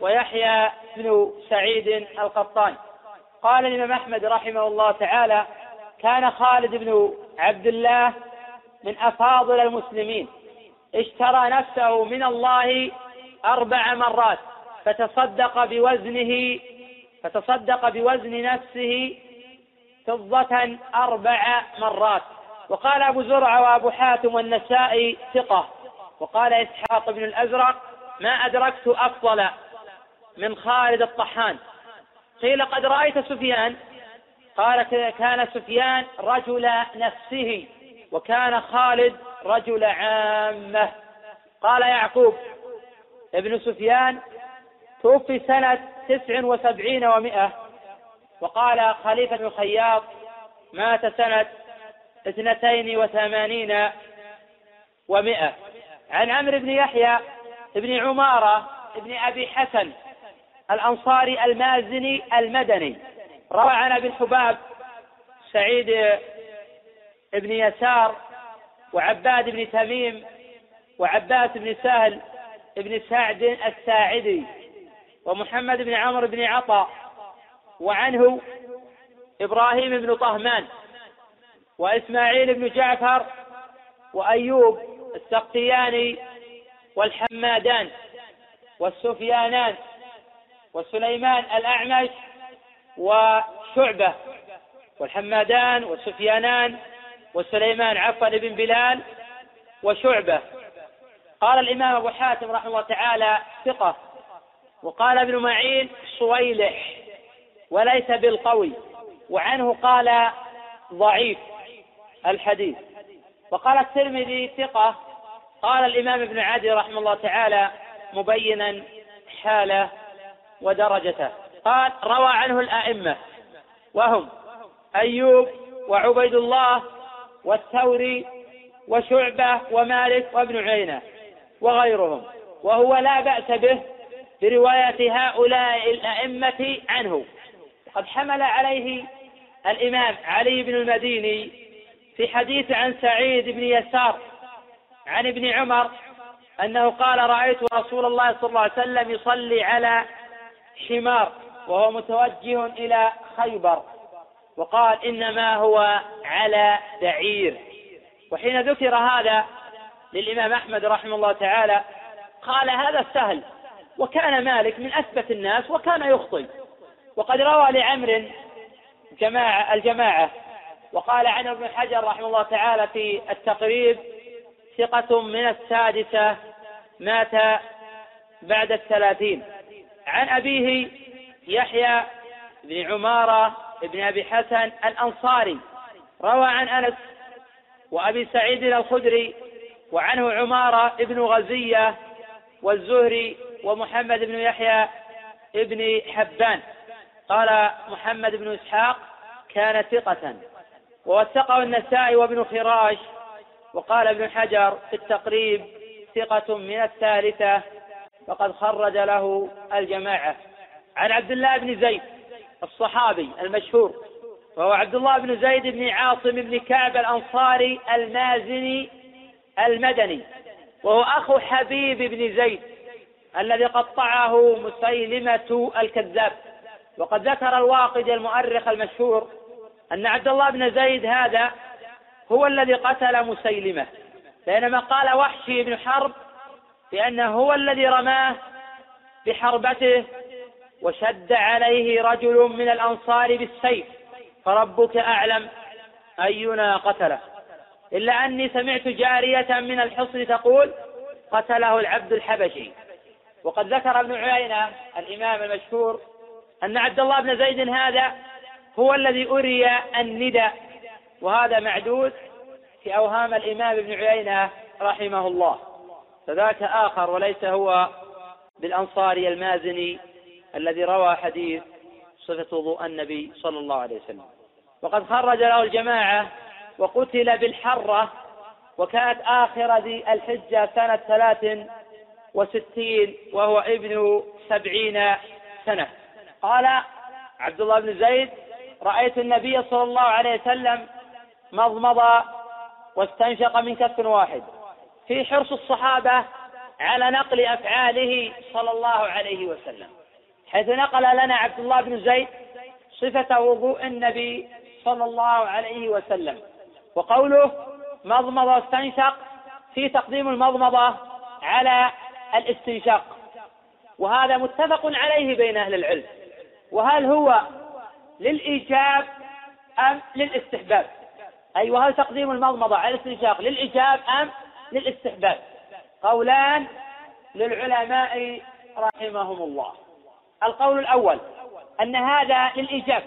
ويحيى بن سعيد القطان. قال الإمام أحمد رحمه الله تعالى كان خالد بن عبد الله من أفاضل المسلمين. اشترى نفسه من الله أربع مرات فتصدق بوزنه فتصدق بوزن نفسه فضة أربع مرات. وقال أبو زرع وأبو حاتم والنسائي ثقة. وقال إسحاق بن الأزرق ما أدركت أفضل من خالد الطحان. قيل قد رأيت سفيان. قال كان سفيان رجل نفسه وكان خالد رجل عامة. قال يعقوب ابن سفيان توفي سنة تسع وسبعين ومائة وقال خليفة الخياط مات سنة اثنتين وثمانين ومائة عن عمرو بن يحيى بن عمارة بن أبي حسن. الأنصاري المازني المدني. روى عن أبي الحباب سعيد بن يسار وعباد بن تميم وعباس بن سهل بن سعد الساعدي ومحمد بن عمرو بن عطاء وعنه إبراهيم بن طهمان وإسماعيل بن جعفر وأيوب السقطياني والحمادان والسفيانان. وسليمان الأعمش وشعبة والحمادان والسفيانان وسليمان عفوا بن بلال وشعبة. قال الإمام أبو حاتم رحمه الله تعالى ثقة وقال ابن معين صويلح وليس بالقوي وعنه قال ضعيف الحديث. وقال الترمذي ثقة قال الإمام ابن عدي رحمه الله تعالى مبينا حاله ودرجته. قال روى عنه الأئمة وهم أيوب وعبيد الله والثوري وشعبة ومالك وابن عيينة وغيرهم وهو لا بأس به برواية هؤلاء الأئمة عنه. قد حمل عليه الإمام علي بن المديني في حديث عن سعيد بن يسار عن ابن عمر أنه قال رأيت رسول الله صلى الله عليه وسلم يصلي على حمار وهو متوجه إلى خيبر وقال إنما هو على بعير. وحين ذكر هذا للإمام أحمد رحمه الله تعالى قال هذا سهل وكان مالك من أثبت الناس وكان يخطئ. وقد روى لعمر جماعة الجماعة وقال عنه ابن حجر رحمه الله تعالى في التقريب ثقة من السادسة مات بعد الثلاثين. عن أبيه يحيى بن عمارة بن أبي حسن الأنصاري روى عن أنس وأبي سعيد الخدري وعنه عمارة بن غزية والزهري ومحمد بن يحيى بن حبان. قال محمد بن إسحاق كان ثقة ووثقه النسائي وابن خراش وقال ابن حجر في التقريب ثقة من الثالثة وقد خرج له الجماعة. عن عبد الله بن زيد الصحابي المشهور وهو عبد الله بن زيد بن عاصم بن كعب الأنصاري المازني المدني وهو أخو حبيب بن زيد الذي قطعه مسيلمة الكذاب. وقد ذكر الواقد المؤرخ المشهور أن عبد الله بن زيد هذا هو الذي قتل مسيلمة بينما قال وحشي بن حرب بأنه هو الذي رماه بحربته وشد عليه رجل من الأنصار بالسيف. فربك أعلم أينا قتله. إلا أني سمعت جارية من الحصن تقول قتله العبد الحبشي. وقد ذكر ابن عيينة الإمام المشهور أن عبد الله بن زيد هذا هو الذي أري الندى. وهذا معدود في أوهام الإمام ابن عيينة رحمه الله. فذاك آخر وليس هو بالأنصاري المازني الذي روى حديث صفة وضوء النبي صلى الله عليه وسلم. وقد خرج له الجماعة وقتل بالحرة وكانت آخر ذي الحجة سنة ثلاث وستين وهو ابن سبعين سنة. قال عبد الله بن زيد رأيت النبي صلى الله عليه وسلم مضمض واستنشق من كف واحد. في حرص الصحابة على نقل أفعاله صلى الله عليه وسلم. حيث نقل لنا عبد الله بن زيد صفة وضوء النبي صلى الله عليه وسلم وقوله مضمض واستنشق في تقديم المضمضة على الاستنشاق. وهذا متفق عليه بين أهل العلم. وهل هو للإيجاب أم للاستحباب؟ أي وهل تقديم المضمضة على الاستنشاق للإيجاب أم للاستحباب. قولان للعلماء رحمهم الله. القول الأول أن هذا للإيجاب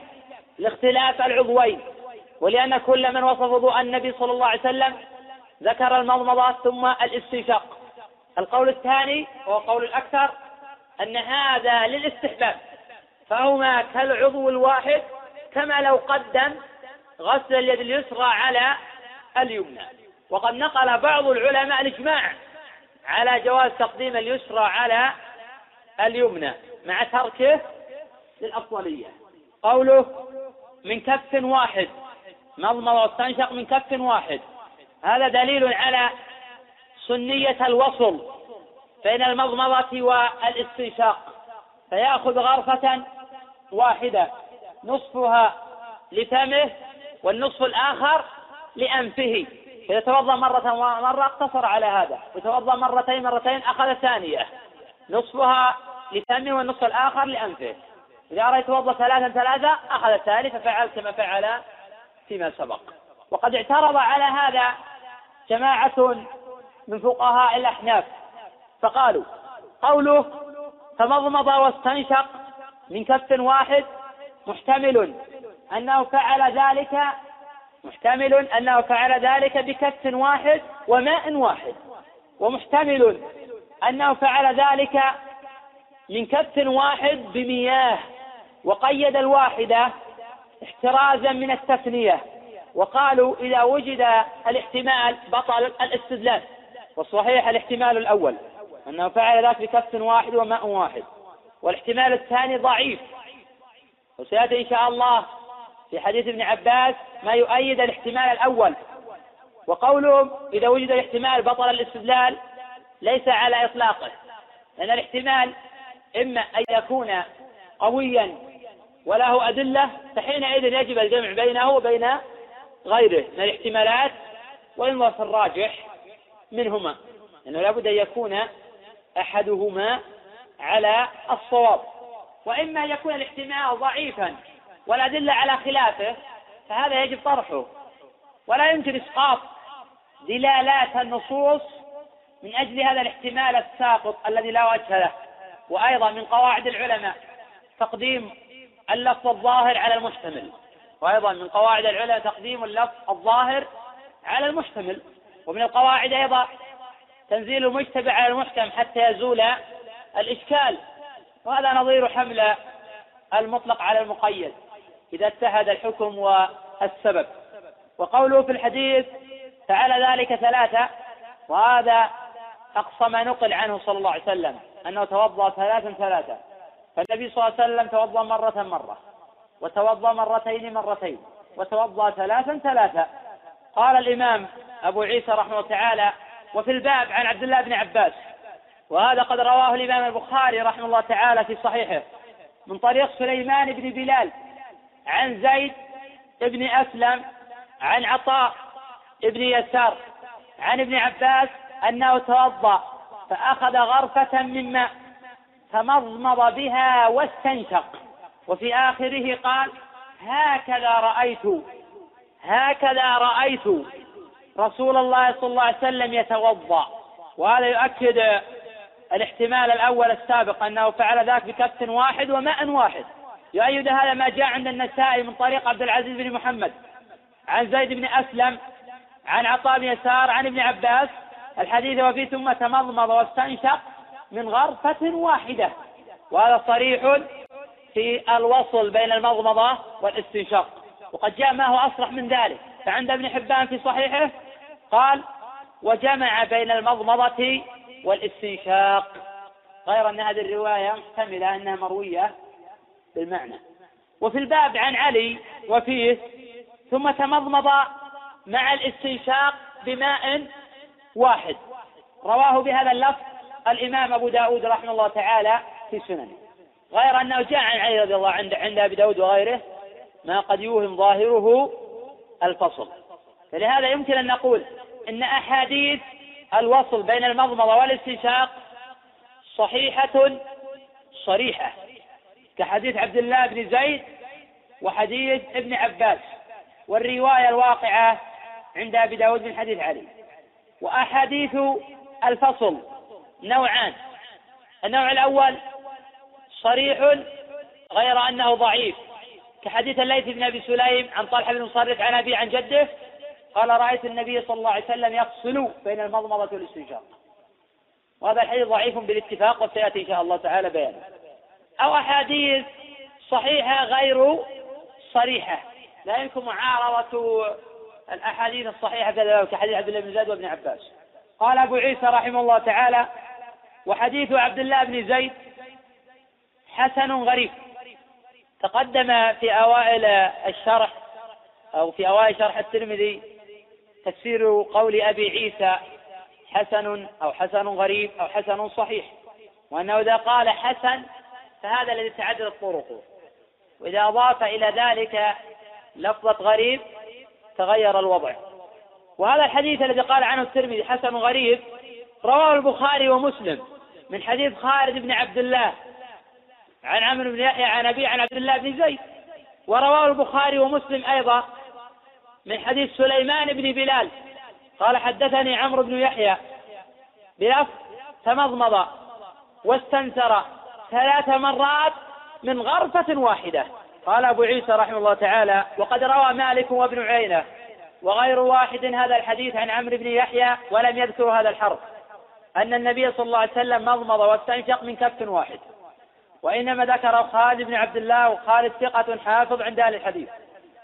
لاختلاف العضوين. ولأن كل من وصف وضوء النبي صلى الله عليه وسلم ذكر المضمضة ثم الاستنشاق. القول الثاني وهو قول الأكثر أن هذا للاستحباب. فهما كالعضو الواحد كما لو قدم غسل اليد اليسرى على اليمنى. وقد نقل بعض العلماء الإجماع على جواز تقديم اليسرى على اليمنى مع تركه للأفضلية قوله من كف واحد. مضمض واستنشق من كف واحد. هذا دليل على سنية الوصل بين المضمضة والاستنشاق. فيأخذ غرفة واحدة نصفها لفمه والنصف الآخر لأنفه. إذا توضأ مرة مرة اقتصر على هذا. وتوضأ مرتين مرتين أخذ ثانية نصفها لفمه والنصف الآخر لأنفه. إذا أراد يتوضأ ثلاثا ثلاثة أخذ الثاني ففعل كما فعل فيما سبق. وقد اعترض على هذا جماعة من فقهاء الأحناف. فقالوا قوله تمضمض واستنشق من كف واحد محتمل أنه فعل ذلك محتمل أنه فعل ذلك بكف واحد وماء واحد. ومحتمل أنه فعل ذلك من كف واحد بمياه وقيد الواحدة احترازا من التثنية. وقالوا إذا وجد الاحتمال بطل الاستدلال. والصحيح الاحتمال الأول أنه فعل ذلك بكف واحد وماء واحد. والاحتمال الثاني ضعيف. وسيأتي إن شاء الله في حديث ابن عباس ما يؤيد الاحتمال الأول. وقولهم إذا وجد الاحتمال بطل الاستدلال ليس على إطلاقه لأن الاحتمال إما أن يكون قويا وله أدلة فحينئذ يجب الجمع بينه وبين غيره من الاحتمالات وإن الراجح منهما لأنه لابد أن يكون أحدهما على الصواب. وإما أن يكون الاحتمال ضعيفا والأدلة على خلافه فهذا يجب طرحه. ولا يمكن إسقاط دلالات النصوص من أجل هذا الاحتمال الساقط الذي لا وجه له. وأيضا من قواعد العلماء تقديم اللفظ الظاهر على المحتمل وأيضا من قواعد العلماء تقديم اللفظ الظاهر على المحتمل ومن القواعد أيضا تنزيل المجتبع على المحكم حتى يزول الإشكال. وهذا نظير حمل المطلق على المقيد. إذا اتحد الحكم والسبب. وقوله في الحديث فعل ذلك ثلاثة وهذا أقصى ما نقل عنه صلى الله عليه وسلم أنه توضأ ثلاثا ثلاثة فالنبي صلى الله عليه وسلم توضأ مرة مرة وتوضأ مرتين مرتين وتوضأ ثلاثا ثلاثا. قال الإمام أبو عيسى رحمه الله تعالى وفي الباب عن عبد الله بن عباس وهذا قد رواه الإمام البخاري رحمه الله تعالى في صحيحه من طريق سليمان بن بلال عن زيد بن أسلم عن عطاء بن يسار عن ابن عباس أنه توضأ فأخذ غرفة من ماء تمضمض بها واستنشق. وفي آخره قال هكذا رأيت هكذا رأيت رسول الله صلى الله عليه وسلم يتوضأ وهذا يؤكد الاحتمال الأول السابق أنه فعل ذلك بكف واحد وماء واحد. يؤيد هذا ما جاء عند النسائي من طريق عبد العزيز بن محمد. عن زيد بن أسلم عن عطاء بن يسار عن ابن عباس. الحديث وفيه ثم تمضمض واستنشق من غرفة واحدة. وهذا صريح في الوصل بين المضمضة والاستنشاق. وقد جاء ما هو أصرح من ذلك. فعند ابن حبان في صحيحه قال وجمع بين المضمضة والاستنشاق غير أن هذه الرواية محتملة أنها مروية. بالمعنى. وفي الباب عن علي وفيه ثم تمضمض مع الاستنشاق بماء واحد. رواه بهذا اللفظ الإمام أبو داود رحمه الله تعالى في سننه. غير أنه جاء عن علي رضي الله عنه عند أبي داود وغيره ما قد يوهم ظاهره الفصل. فلهذا يمكن أن نقول إن أحاديث الوصل بين المضمضة والاستنشاق صحيحة صريحة. كحديث عبد الله بن زيد وحديث ابن عباس والرواية الواقعة عند أبي داود من حديث علي. وأحاديث الفصل نوعان. النوع الأول صريح غير أنه ضعيف. كحديث الليث بن أبي سليم عن طلحة بن مصرف عن أبي عن جده قال رأيت النبي صلى الله عليه وسلم يفصل بين المضمضة والاستنشاق. وهذا الحديث ضعيف بالاتفاق وسيأتي إن شاء الله تعالى بيانه. أو أحاديث صحيحة غير صريحة. لا يمكن معارضة الأحاديث الصحيحة كحديث عبد الله بن زيد وابن عباس. قال أبو عيسى رحمه الله تعالى وحديث عبد الله بن زيد حسن غريب. تقدم في أوائل الشرح أو في أوائل شرح الترمذي تفسير قول أبي عيسى حسن أو حسن غريب أو حسن صحيح وأنه إذا قال حسن فهذا الذي تعددت طرقه وإذا أضاف إلى ذلك لفظة غريب تغير الوضع. وهذا الحديث الذي قال عنه الترمذي حسن غريب رواه البخاري ومسلم من حديث خالد بن عبد الله عن عمرو بن يحيى عن أبي عن عبد الله بن زيد. ورواه البخاري ومسلم أيضا من حديث سليمان بن بلال قال حدثني عمرو بن يحيى بلفظ تمضمض واستنثر. ثلاث مرات من غرفة واحدة. قال أبو عيسى رحمه الله تعالى وقد روى مالك وابن عيينة وغير واحد هذا الحديث عن عمرو بن يحيى ولم يذكر هذا الحرف. أن النبي صلى الله عليه وسلم مضمض واستنشق من كف واحد. وإنما ذكر خالد بن عبد الله وخالد ثقة حافظ عند أهل الحديث.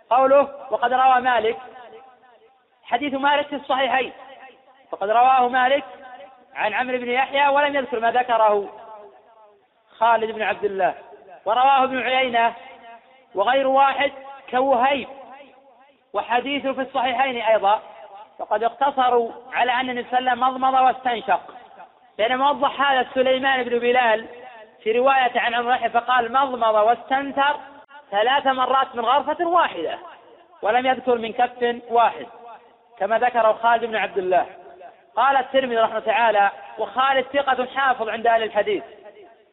قوله وقد روى مالك حديث مالك في الصحيحين. فقد رواه مالك عن عمرو بن يحيى ولم يذكر ما ذكره. خالد بن عبد الله ورواه ابن عيينة وغير واحد كوهيب وحديثه في الصحيحين أيضا فقد اقتصروا على أن النبي صلى الله عليه وسلم مضمض واستنشق. بينما وضح هذا سليمان بن بلال في رواية عن يحيى فقال مضمض واستنثر ثلاث مرات من غرفة واحدة ولم يذكر من كف واحد كما ذكره خالد بن عبد الله. قال الترمذي رحمه تعالى وخالد ثقة حافظ عند أهل الحديث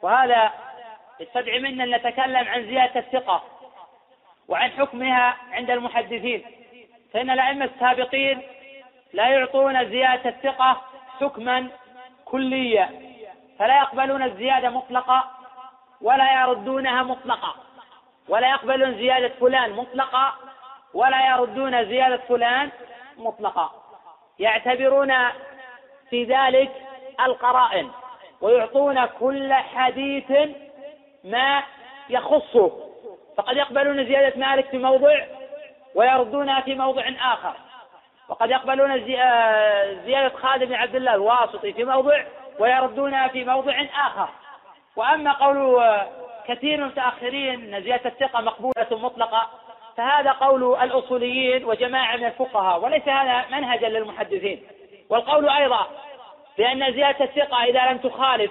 وهذا يستدعي منا أن نتكلم عن زيادة الثقة وعن حكمها عند المحدثين. فإن الأئمة السابقين لا يعطون زيادة الثقة حكما كليا فلا يقبلون الزيادة مطلقة ولا يردونها مطلقة ولا يقبلون زيادة فلان مطلقة ولا يردون زيادة فلان مطلقة. يعتبرون في ذلك القرائن. ويعطون كل حديث ما يخصه. فقد يقبلون زيادة مالك في موضع ويردونها في موضع آخر. وقد يقبلون آه، زيادة خالد بن عبد الله الواسطي في موضع ويردونها في موضع آخر. وأما قول آه، كثير من المتأخرين أن زيادة الثقة مقبولة مطلقة فهذا قول الأصوليين وجماعة من الفقهاء وليس هذا منهجا للمحدثين. والقول أيضا بأن زيادة الثقة إذا لم تخالف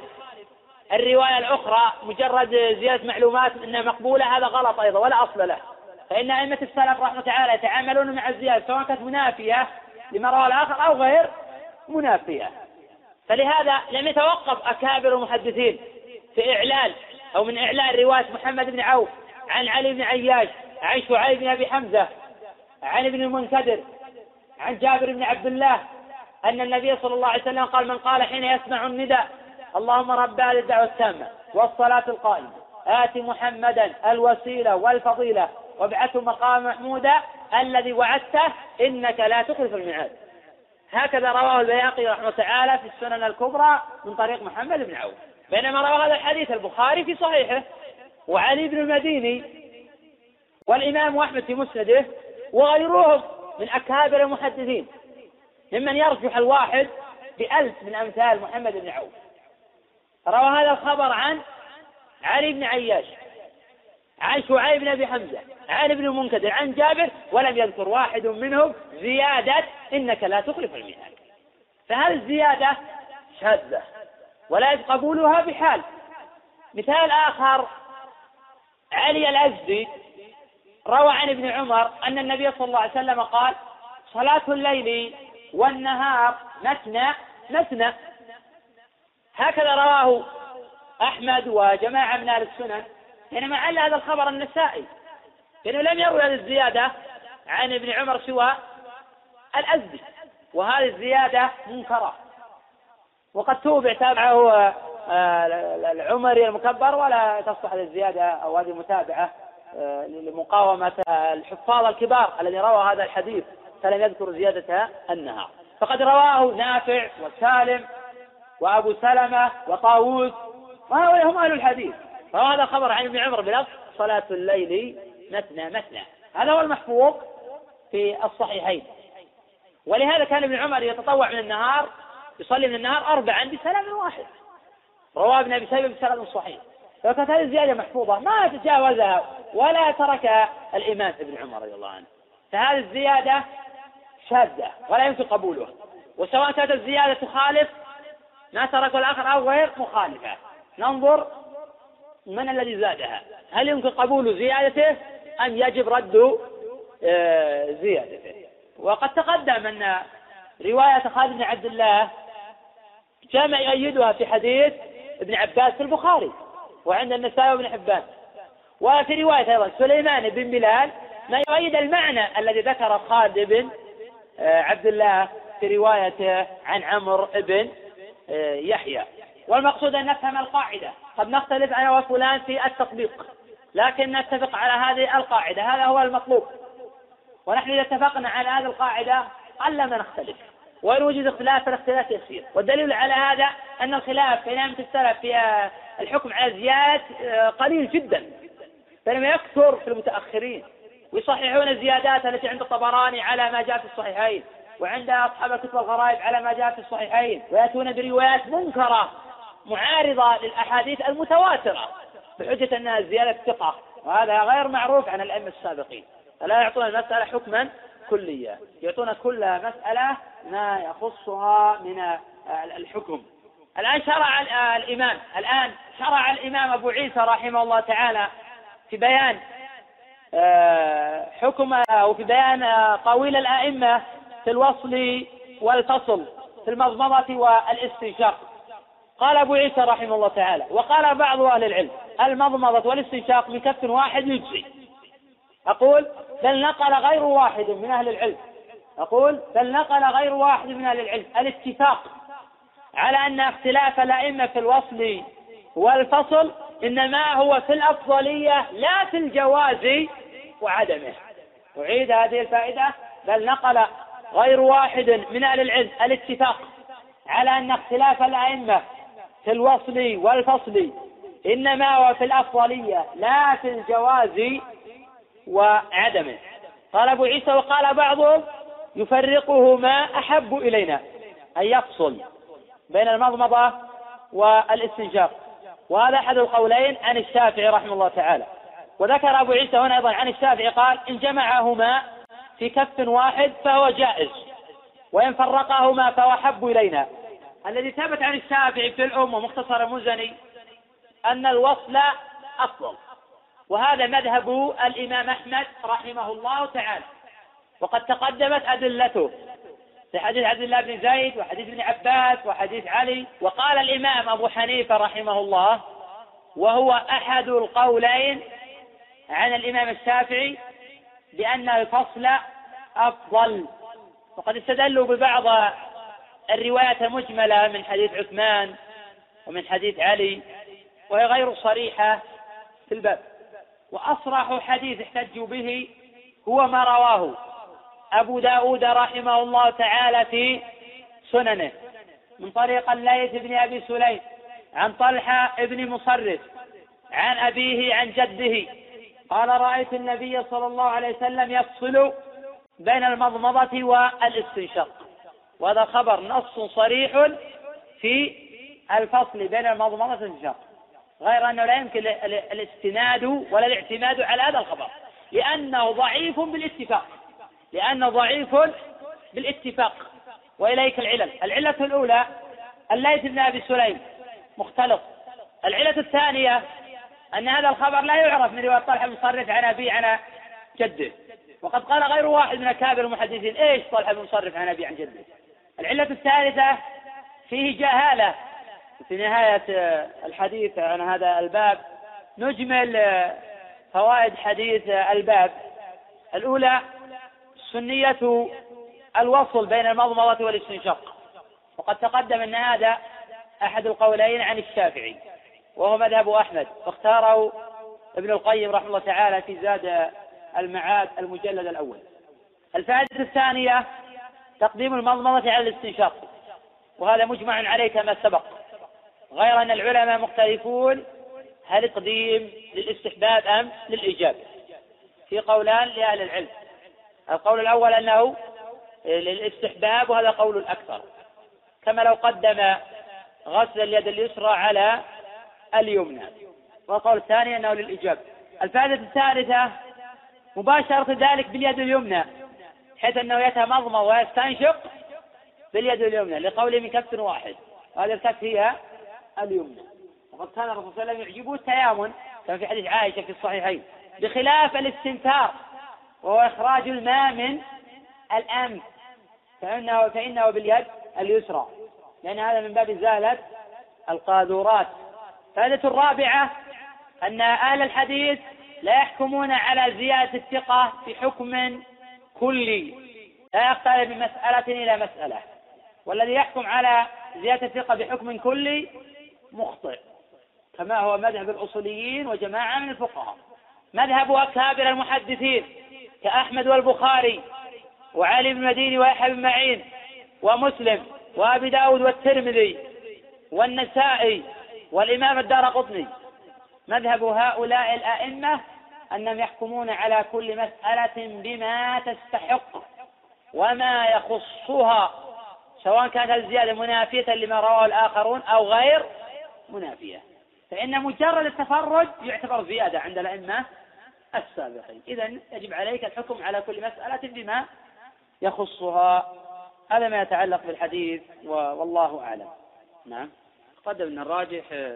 الرواية الأخرى مجرد زيادة معلومات أنها مقبولة هذا غلط أيضا ولا أصل له. فإن أئمة السلف رحمة تعالى يتعاملون مع الزيادة سواء كانت منافية لما روى الآخر أو غير منافية. فلهذا لم يتوقف أكابر المحدثين في إعلان أو من إعلان رواية محمد بن عوف عن علي بن عياش عن شعيب بن أبي حمزة عن ابن المنكدر عن جابر بن عبد الله أن النبي صلى الله عليه وسلم قال من قال حين يسمع النداء اللهم رب هذه الدعوة التامة والصلاة القائمة. آت محمدا الوسيلة والفضيلة وابعثه مقام محمودا الذي وعدته إنك لا تخلف الميعاد. هكذا رواه البياقي رحمه تعالى في السنن الكبرى من طريق محمد بن عوف. بينما روى هذا الحديث البخاري في صحيحه وعلي بن المديني والإمام أحمد في مسنده وغيرهم من أكابر المحدثين. ممن يرجح الواحد بألف من أمثال محمد بن عوف. روى هذا الخبر عن علي بن عياش عن شعيب بن أبي حمزة عن ابن المنكدر عن جابر ولم يذكر واحد منهم زيادة إنك لا تخلف الميعاد. فهل الزياده شاذة ولا قبولها بحال. مثال آخر علي الأزدي روى عن ابن عمر أن النبي صلى الله عليه وسلم قال صلاة الليل والنهار مثنى مثنى هكذا رواه أحمد وجماعة من أهل السنن. حينما عل هذا الخبر النسائي. لأنه لم يروي هذه الزيادة عن ابن عمر سوى الأزدي. وهذه الزيادة منكرة. وقد توبع تابعه آه، العمري المكبر ولا تصلح هذه الزيادة أو هذه المتابعة آه، لمقاومة الحفاظ الكبار الذي روى هذا الحديث. فلم يذكر زيادة النهار. فقد رواه نافع وسالم وأبو سلمة وطاووس وهؤلاء هم أهل الحديث. فهذا خبر عن ابن عمر بلفظ صلاة الليل مثنى مثنى. هذا هو المحفوظ في الصحيحين. ولهذا كان ابن عمر يتطوع من النهار يصلي من النهار أربعا بسلام واحد. رواه ابن أبي شيبة بسند صحيح. فكانت هذه الزيادة محفوظة. ما تجاوزها ولا ترك الإمام ابن عمر رضي الله عنه. فهذه الزيادة شاذة ولا يمكن قبولها وسواء كانت الزيادة تخالف ما تركه الآخر أو غير مخالفة. ننظر من الذي زادها. هل يمكن قبول زيادته؟ أم يجب رد آه، زيادته. وقد تقدم أن رواية خالد بن عبد الله جاء يؤيدها في حديث ابن عباس في البخاري وعند النسائي وابن حبان. وفي رواية أيضا سليمان بن بلال ما يؤيد المعنى الذي ذكر خالد بن عبد الله في روايته عن عمرو بن آه، يحيى. والمقصود أن نفهم القاعدة. قد نختلف أنا وفلان في التطبيق لكن نتفق على هذه القاعدة. هذا هو المطلوب. ونحن إذا اتفقنا على هذه القاعدة قل ما نختلف. وإن وجد اختلاف فالاختلاف يسير والدليل على هذا أن الخلاف في نعمة السلف في الحكم على الزيادات آه، قليل جدا. بينما يكثر في المتأخرين. ويصححون الزيادات التي عند الطبراني على ما جاء في الصحيحين وعند أصحاب الكتب الغرائب على ما جاء في الصحيحين ويأتون بروايات منكرة معارضة للأحاديث المتواترة بحجة أنها زيادة ثقة وهذا غير معروف عن الأئمة السابقين. فلا يعطون المسألة حكما كليا يعطون كل مسألة ما يخصها من الحكم. الآن شرع الإمام الآن شرع الإمام أبو عيسى رحمه الله تعالى في بيان حكم أو في بيان قويل الأئمة في الوصل والفصل في المضمضة والاستنشاق. قال أبو عيسى رحمه الله تعالى وقال بعض أهل العلم المضمضة والاستنشاق بكف واحد يجزي. أقول بل نقل غير واحد من أهل العلم. أقول بل نقل غير واحد من أهل العلم. الاتفاق على أن اختلاف الأئمة في الوصل والفصل إنما هو في الأفضلية لا في الجواز وعدمه. أعيد هذه الفائدة. بل نقل غير واحد من أهل العلم الاتفاق على أن اختلاف الأئمة في الوصل والفصل إنما هو في الأفضلية لا في الجواز وعدمه. قال أبو عيسى وقال بعضهم يفرقه ما أحب إلينا أن يفصل بين المضمضة والاستنشاق. وهذا أحد القولين عن الشافعي رحمه الله تعالى. وذكر أبو عيسى هنا أيضا عن الشافعي قال إن جمعهما في كف واحد فهو جائز وإن فرقهما فهو أحب إلينا. الذي ثبت عن الشافعي في الأم ومختصر المزني أن الوصل أفضل وهذا مذهب الإمام أحمد رحمه الله تعالى. وقد تقدمت أدلته في حديث عبد الله بن زيد وحديث ابن عباس وحديث علي وقال الإمام أبو حنيفة رحمه الله وهو أحد القولين عن الإمام الشافعي بأن الفصل أفضل. وقد استدلوا ببعض الروايات المجملة من حديث عثمان ومن حديث علي وهي غير صريحة في الباب. وأصرح حديث احتجوا به هو ما رواه أبو داود رحمه الله تعالى في سننه من طريق الليث بن أبي سليم عن طلحة بن مصرف عن أبيه عن جده. قال رأيت النبي صلى الله عليه وسلم يفصل بين المضمضة والاستنشاق. وهذا خبر نص صريح في الفصل بين المضمضة والاستنشاق. غير أنه لا يمكن الاستناد ولا الاعتماد على هذا الخبر لأنه ضعيف بالاتفاق. لأنه ضعيف بالاتفاق. وإليك العلل. العلة الأولى الليث بن أبي سليم مختلط. العلة الثانية أن هذا الخبر لا يعرف من رواية طلحة بن مصرف عن أبي عن جده. وقد قال غير واحد من أكابر المحدثين إيش طلحة بن مصرف عن أبي عن جده؟ العلة الثالثة فيه جهالة. في نهاية الحديث عن هذا الباب نجمل فوائد حديث الباب. الأولى سنية الوصل بين المضمضة والاستنشاق. وقد تقدم أن هذا أحد القولين عن الشافعي. وهو مذهب أحمد واختاره ابن القيم رحمه الله تعالى في زاد المعاد المجلد الأول. الفائدة الثانية تقديم المضمضة على الاستنشاق وهذا مجمع عليه كما سبق. غير أن العلماء مختلفون هل تقديم للاستحباب أم للإيجاب؟ في قولان لأهل العلم. القول الأول أنه للاستحباب وهذا قول الأكثر. كما لو قدم غسل اليد اليسرى على اليمنى. والقول الثاني أنه للإجابة. الفائدة الثالثة مباشرة ذلك باليد اليمنى حيث أنه يتمضمض ويستنشق باليد اليمنى لقوله من كف واحد. وهذه الكف هي اليمنى. وقد كان الرسول صلى الله عليه وسلم يعجبه التيامن كما في حديث عائشة في الصحيحين بخلاف الاستنثار وهو إخراج الماء من الأنف فإنه فإنه باليد اليسرى. لأن هذا من باب إزالة القاذورات. الفائدة الرابعة أن أهل الحديث لا يحكمون على زيادة الثقة بحكم كلي. لا يختلف من مسألة إلى مسألة. والذي يحكم على زيادة الثقة بحكم كلي مخطئ كما هو مذهب الأصوليين وجماعة من الفقهاء. مذهب أكابر المحدثين كأحمد والبخاري وعلي بن مديني ويحيى بن معين ومسلم وأبي داود والترمذي والنسائي والإمام الدار قطني. مذهب هؤلاء الأئمة أنهم يحكمون على كل مسألة بما تستحق وما يخصها سواء كانت الزيادة منافية لما رواه الآخرون أو غير منافية. فإن مجرد التفرج يعتبر زيادة عند الأئمة السابقين. إذا يجب عليك الحكم على كل مسألة بما يخصها. هذا ما يتعلق بالحديث والله أعلم. نعم. قدم أن الراجح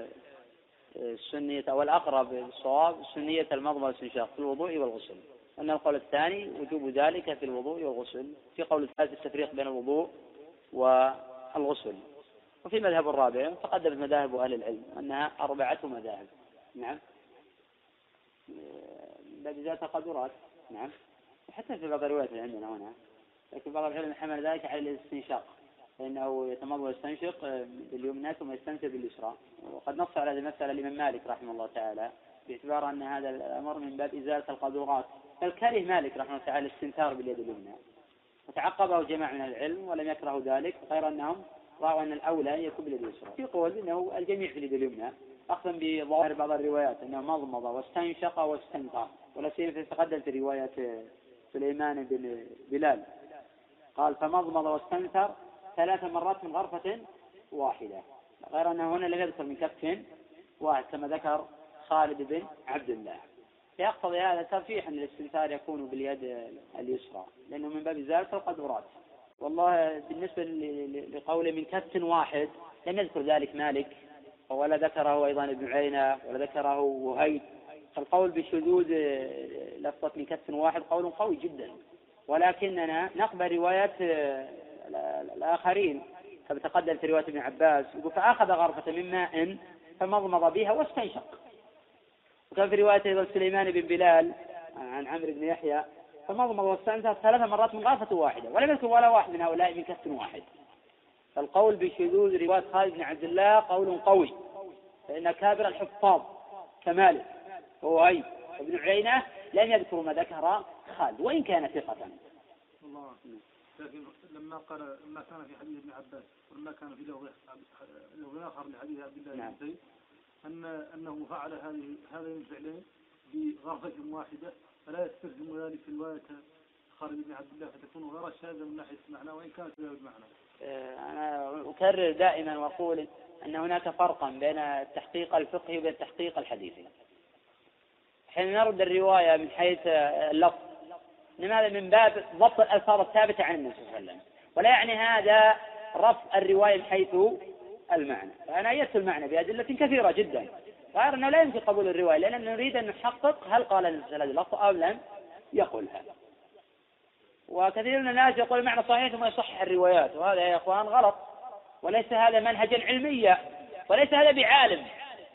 السنية أو الأقرب بالصواب سنية المضمضة والاستنشاق في الوضوء والغسل. أن القول الثاني وجوب ذلك في الوضوء والغسل في قول الثالث التفريق بين الوضوء والغسل. وفي مذهب الرابع تقدمت مذاهب أهل العلم أنها أربعة مذاهب. نعم. باب ذات قدرات. نعم. حتى في بعض الروايات اللي عندنا هنا لكن بعض العلم حمل ذلك على الاستنشاق فإنه يتمض ويستنشق باليمنى ثم يستنشق باليسرى. وقد نص على هذه المسألة الإمام مالك رحمه الله تعالى باعتبار أن هذا الأمر من باب إزالة القدرات. بل كره مالك رحمه الله تعالى الاستنثار باليد اليمنى. وتعقبه جماعة من العلم ولم يكرهوا ذلك غير أنهم رأوا أن الأولى يكون باليد اليسرى. في قول أنه الجميع في اليد اليمنى أخذا بظاهر بعض الروايات أنه مضمض واستنشق واستنثر ولا سيما تقدم في رواية سليمان بن بلال. قال فمضمض واستنثر ثلاث مرات من غرفة واحدة. غير أنه هنا لم يذكر من كف واحد كما ذكر خالد بن عبد الله. فيقتضي هذا ترفيح أن الاستنثار يكون باليد اليسرى لأنه من باب إزالة القدرات. والله بالنسبة لقوله من كف واحد لم يذكر ذلك مالك ولا ذكره أيضا ابن عينة ولا ذكره وهيب. فالقول بشذوذ لفظة من كف واحد قول قوي جدا. ولكننا نقبل روايات الآخرين. كما تقدم في رواية ابن عباس يقول فأخذ غرفة من ماء فمضمض بها واستنشق. وكان في رواية أيضا سليمان بن بلال عن عمرو بن يحيى فمضمض واستنشق ثلاث مرات من غرفة واحدة ولم يذكر ولا واحد من هؤلاء من كف واحد. فالقول بشذوذ رواية خالد بن عبد الله قول قوي فإن كابر الحفاظ كمالك ووهيب وابن عيينة لم يذكروا ما ذكر خالد وإن كان ثقة. الله لكن لما قال لما كان في حديث ابن عباس ولما كان في لغة آخر لحديث عبد الله نعم. بن زيد أن أنه فعل هذه هذين الفعلين بغرفة واحدة فلا يستلزم ذلك في رواية خالد بن عبد الله فتكون غير شاذة من ناحية المعنى وإن كانت لا المعنى. آه، أنا أكرر دائما وأقول أن هناك فرقا بين التحقيق الفقهي وبين التحقيق الحديثي حين نرد الرواية من حيث اللفظ إنما هذا من باب ضبط الألفاظ الثابتة عن النبي صلى الله عليه وسلم. ولا يعني هذا رفع الرواية من حيث المعنى. فأنا أيدت المعنى بأدلة كثيرة جدا. غير أنه لا يمكن قبول الرواية لأننا نريد أن نحقق هل قال النبي هذه اللفظة أو لم يقلها. وكثير من الناس يقول المعنى صحيح ثم يصحح الروايات وهذا يا إخوان غلط. وليس هذا منهجا علميا وليس هذا بعالم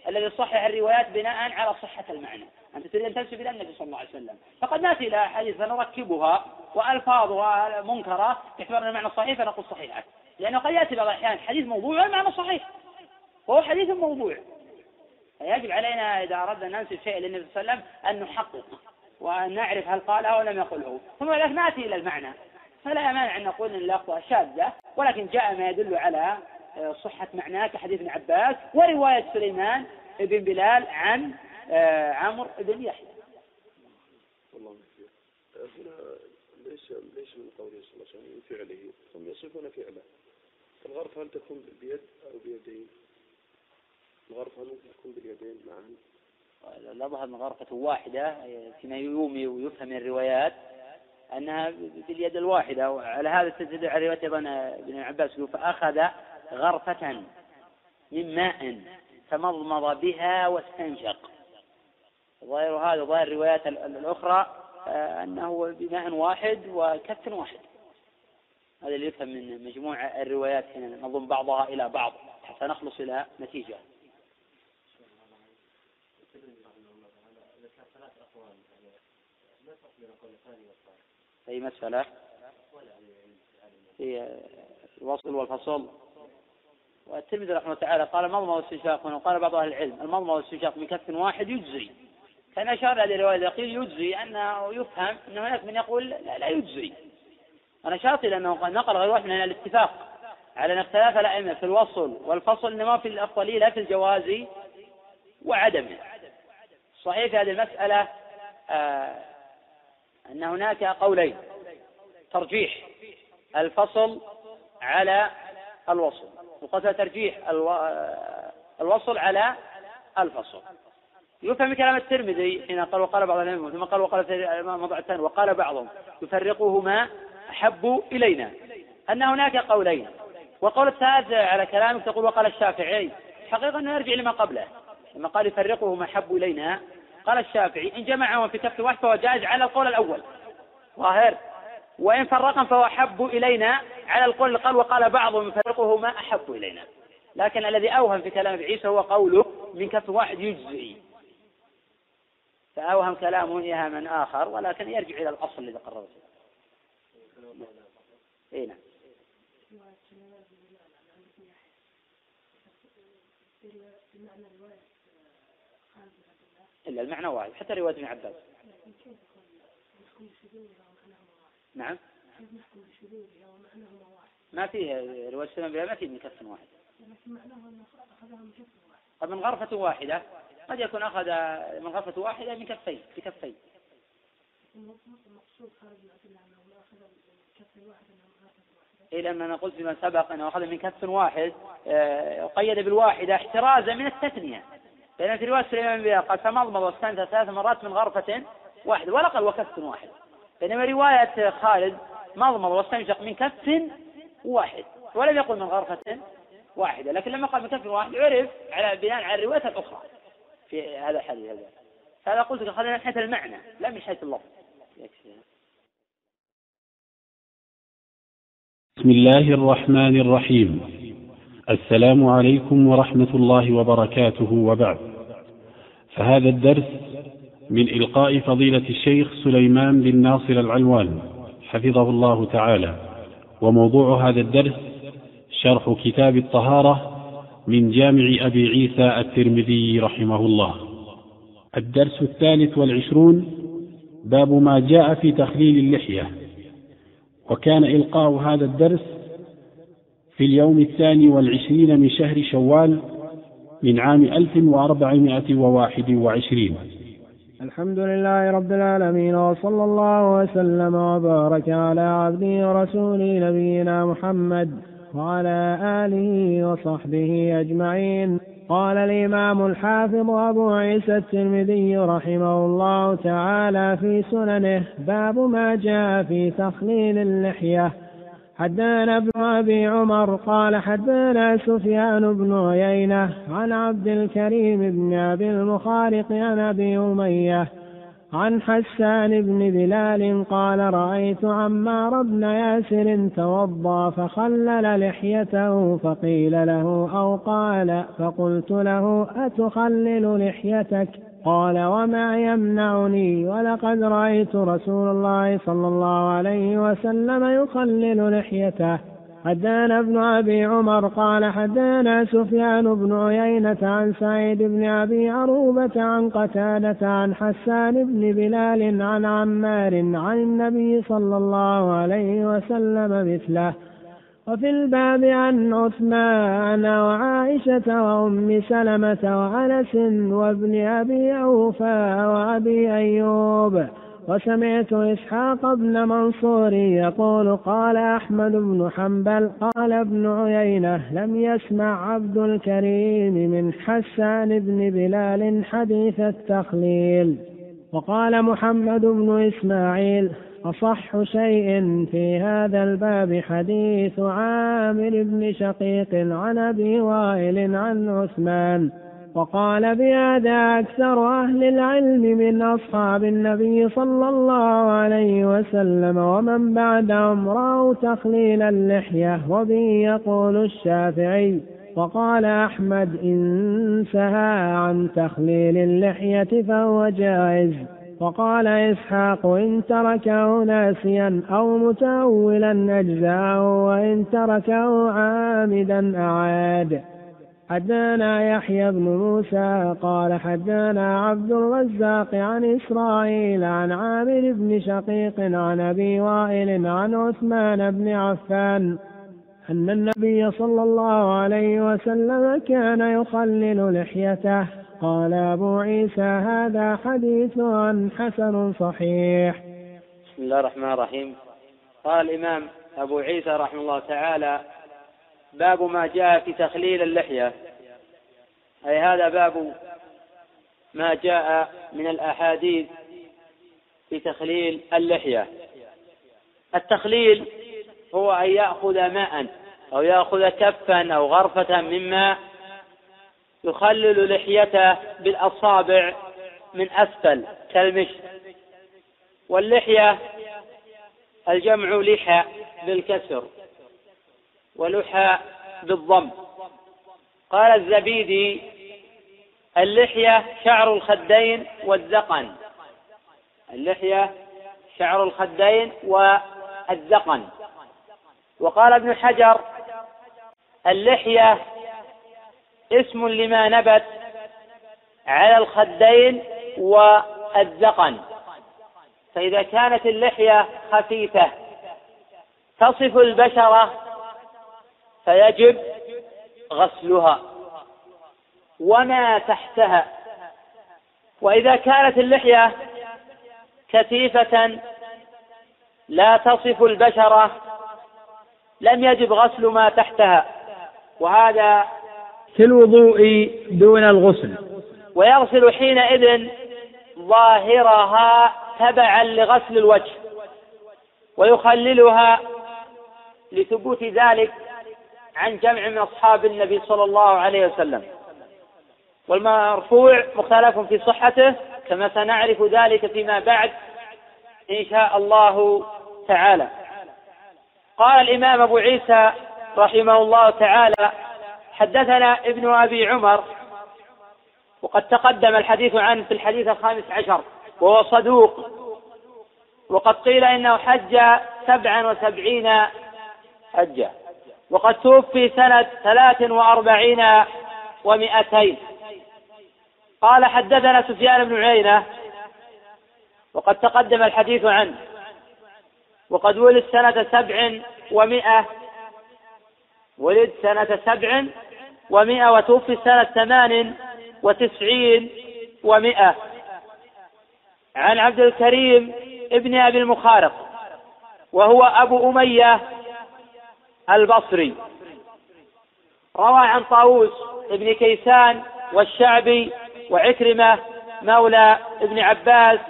الذي يصحح الروايات بناء على صحة المعنى. أنت تريد أن تنسب إلى النبي صلى الله عليه وسلم. فقد نأتي إلى أحاديث فنركبها وألفاظها منكرة باعتبار أن المعنى صحيح فنقول صحيحة لأنه قد يأتي بعض الأحيان حديث موضوع والمعنى صحيح. وهو حديث موضوع. فيجب علينا إذا أردنا ننسب شيء للنبي صلى الله عليه وسلم أن نحقق وأن نعرف هل قاله أو لم يقله. ثم بعد نأتي إلى المعنى. فلا مانع أن نقول أن اللفظة شاذة ولكن جاء ما يدل على آه، صحة معناه كحديث ابن عباس ورواية سليمان بن بلال عن عمرو بن يحيى. والله هنا ليس ليس من قوله صلى الله عليه وسلم من فعله هم يصفون فعله الغرف هل تكون باليد أو بيدين؟ الغرف هل ممكن تكون باليدين معا؟ لا ظهر من غرفة واحدة فيما يومي ويفهم من الروايات أنها باليد الواحدة وعلى هذا تدل على رواية أيضا ابن عباس فأخذ غرفة من ماء فمضمض بها واستنشق ظاهر هذا ظاهر الروايات الأخرى آه، أنه بماء واحد وكف واحد. هذا اللي يفهم من مجموع الروايات هنا نضم بعضها إلى بعض حتى نخلص إلى نتيجة. أي مسألة؟ في الوصل والفصل. والترمذي رحمه الله تعالى قال مضمض واستنشاق وقال بعض أهل العلم المضمض والاستنشاق من كف واحد يجزي. كان أشار هذه الرواية قيل يجزي أنه يفهم أن هناك من يقول لا, لا يجزي. أنا شاطئ لأنه قد نقل غير واحد من الاتفاق على أن اختلاف الأئمة في الوصل والفصل إنما في الأفضلية لا في الجواز وعدمه. صحيح في هذه المسألة آه أن هناك قولين. ترجيح الفصل على الوصل وقد ترجيح الوصل على الفصل. يفهم من كلام الترمذي حين قال وقال بعض العلماء ثم قال وقال موضع وقال بعضهم يفرقهما أحب إلينا. أن هناك قولين والقول الثالث على كلامك تقول وقال الشافعي. حقيقة أنه يرجع لما قبله لما قال يفرقهما أحب إلينا قال الشافعي إن جمعهم في كف واحد فهو جائز على القول الأول. ظاهر. وإن فرقا فهو أحب إلينا على القول اللي قال وقال بعضهم يفرقهما أحب إلينا. لكن الذي أوهم في كلام عيسى هو قوله من كف واحد يجزئ فأوهم كلامه إيهاما آخر ولكن يرجع إلى الأصل الذي قرره إيه نعم. إلا المعنى واحد حتى رواية ابن عباس. نعم. ما فيه رواية سلم بها ما فيه من كف واحد. طب من غرفة واحدة. قد يكون أخذ من غرفة واحدة من المقصود خارج إيه لما أنا قلت فيما سبق أنه أخذ من كف واحد آه، قيد بالواحدة احترازا من التثنية. لأن في رواية سليمان بن قال فمضمض واستنثى ثلاث مرات من غرفة واحدة ولا قال وكف واحد. بينما رواية خالد مضمض واستنشق من كف واحد ولم يقل من غرفة واحدة. لكن لما قال من كف واحد عرف على بناء على الرواية الأخرى. في هذا الحديث. هذا هذا قلت أخذنا من حيث المعنى لا من حيث اللفظ. بسم الله الرحمن الرحيم. السلام عليكم ورحمة الله وبركاته وبعد. فهذا الدرس من إلقاء فضيلة الشيخ سليمان بن ناصر العلوان حفظه الله تعالى. وموضوع هذا الدرس شرح كتاب الطهارة من جامع أبي عيسى الترمذي رحمه الله. الدرس الثالث والعشرون باب ما جاء في تخليل اللحية. وكان إلقاء هذا الدرس في اليوم الثاني والعشرين من شهر شوال من عام ألف وأربعمائة وواحد وعشرين. الحمد لله رب العالمين وصلى الله وسلم وبارك على عبده ورسوله نبينا محمد. وعلى آله وصحبه أجمعين. قال الإمام الحافظ أبو عيسى الترمذي رحمه الله تعالى في سننه باب ما جاء في تخليل اللحية. حدثنا ابن أبي عمر قال حدثنا سفيان بن عيينة عن عبد الكريم بن أبي المخارق عن أبي أمية عن حسان بن بلال قال رأيت عمار بن ياسر توضأ فخلل لحيته فقيل له أو قال فقلت له أتخلل لحيتك؟ قال وما يمنعني ولقد رأيت رسول الله صلى الله عليه وسلم يخلل لحيته. حدانا ابن أبي عمر قال حدانا سفيان بن عيينة عن سعيد بن أبي عروبة عن قتادة عن حسان بن بلال عن عمار عن النبي صلى الله عليه وسلم مثله. وفي الباب عن عثمان وعائشة وأم سلمة وأنس وابن أبي أوفى وأبي أيوب. وسمعت إسحاق بن منصور يقول قال أحمد بن حنبل قال ابن عيينة لم يسمع عبد الكريم من حسان بن بلال حديث التخليل. وقال محمد بن إسماعيل أصح شيء في هذا الباب حديث عامر بن شقيق عن أبي وائل عن عثمان. وقال بهذا أكثر أهل العلم من أصحاب النبي صلى الله عليه وسلم ومن بعدهم رأوا تخليل اللحية وبه يقول الشافعي وقال أحمد إن سهى عن تخليل اللحية فهو جائز وقال إسحاق إن تركه ناسيا أو متأولا أجزاءه وإن تركه عامدا أعاد حدانا يحيى بن موسى قال حدانا عبد الرزاق عن إسرائيل عن عامر بن شقيق عن أبي وائل عن عثمان بن عفان أن النبي صلى الله عليه وسلم كان يخلل لحيته. قال أبو عيسى هذا حديث حسن صحيح. بسم الله الرحمن الرحيم. قال الإمام أبو عيسى رحمه الله تعالى باب ما جاء في تخليل اللحية. أي هذا باب ما جاء من الأحاديث في تخليل اللحية. التخليل هو أن يأخذ ماء أو يأخذ كفا أو غرفة من ماء يخلل لحيته بالأصابع من أسفل كالمشط. واللحية الجمع لحى بالكسر. ولحى بالضم. قال الزبيدي اللحية شعر الخدين والذقن اللحية شعر الخدين والذقن وقال ابن حجر اللحية اسم لما نبت على الخدين والذقن فإذا كانت اللحية خفيفة تصف البشرة فيجب غسلها وما تحتها. وإذا كانت اللحية كثيفة لا تصف البشرة لم يجب غسل ما تحتها. وهذا في الوضوء دون الغسل. ويغسل حينئذ ظاهرها تبعا لغسل الوجه ويخللها لثبوت ذلك عن جمع من أصحاب النبي صلى الله عليه وسلم. والمرفوع مختلف في صحته كما سنعرف ذلك فيما بعد إن شاء الله تعالى. قال الإمام أبو عيسى رحمه الله تعالى حدثنا ابن أبي عمر وقد تقدم الحديث عنه في الحديث الخامس عشر وهو صدوق وقد قيل إنه حج سبعا وسبعين حجة. وقد توفي سنة ثلاث وأربعين ومئتين. قال حدثنا سفيان بن عيينة وقد تقدم الحديث عنه وقد ولد سنة سبع ومئة ولد سنة سبع ومئة وتوفي سنة ثمان وتسعين ومئة. عن عبد الكريم ابن أبي المخارق وهو أبو أمية البصري. روى عن طاووس ابن كيسان والشعبي وعكرمة مولى ابن عباس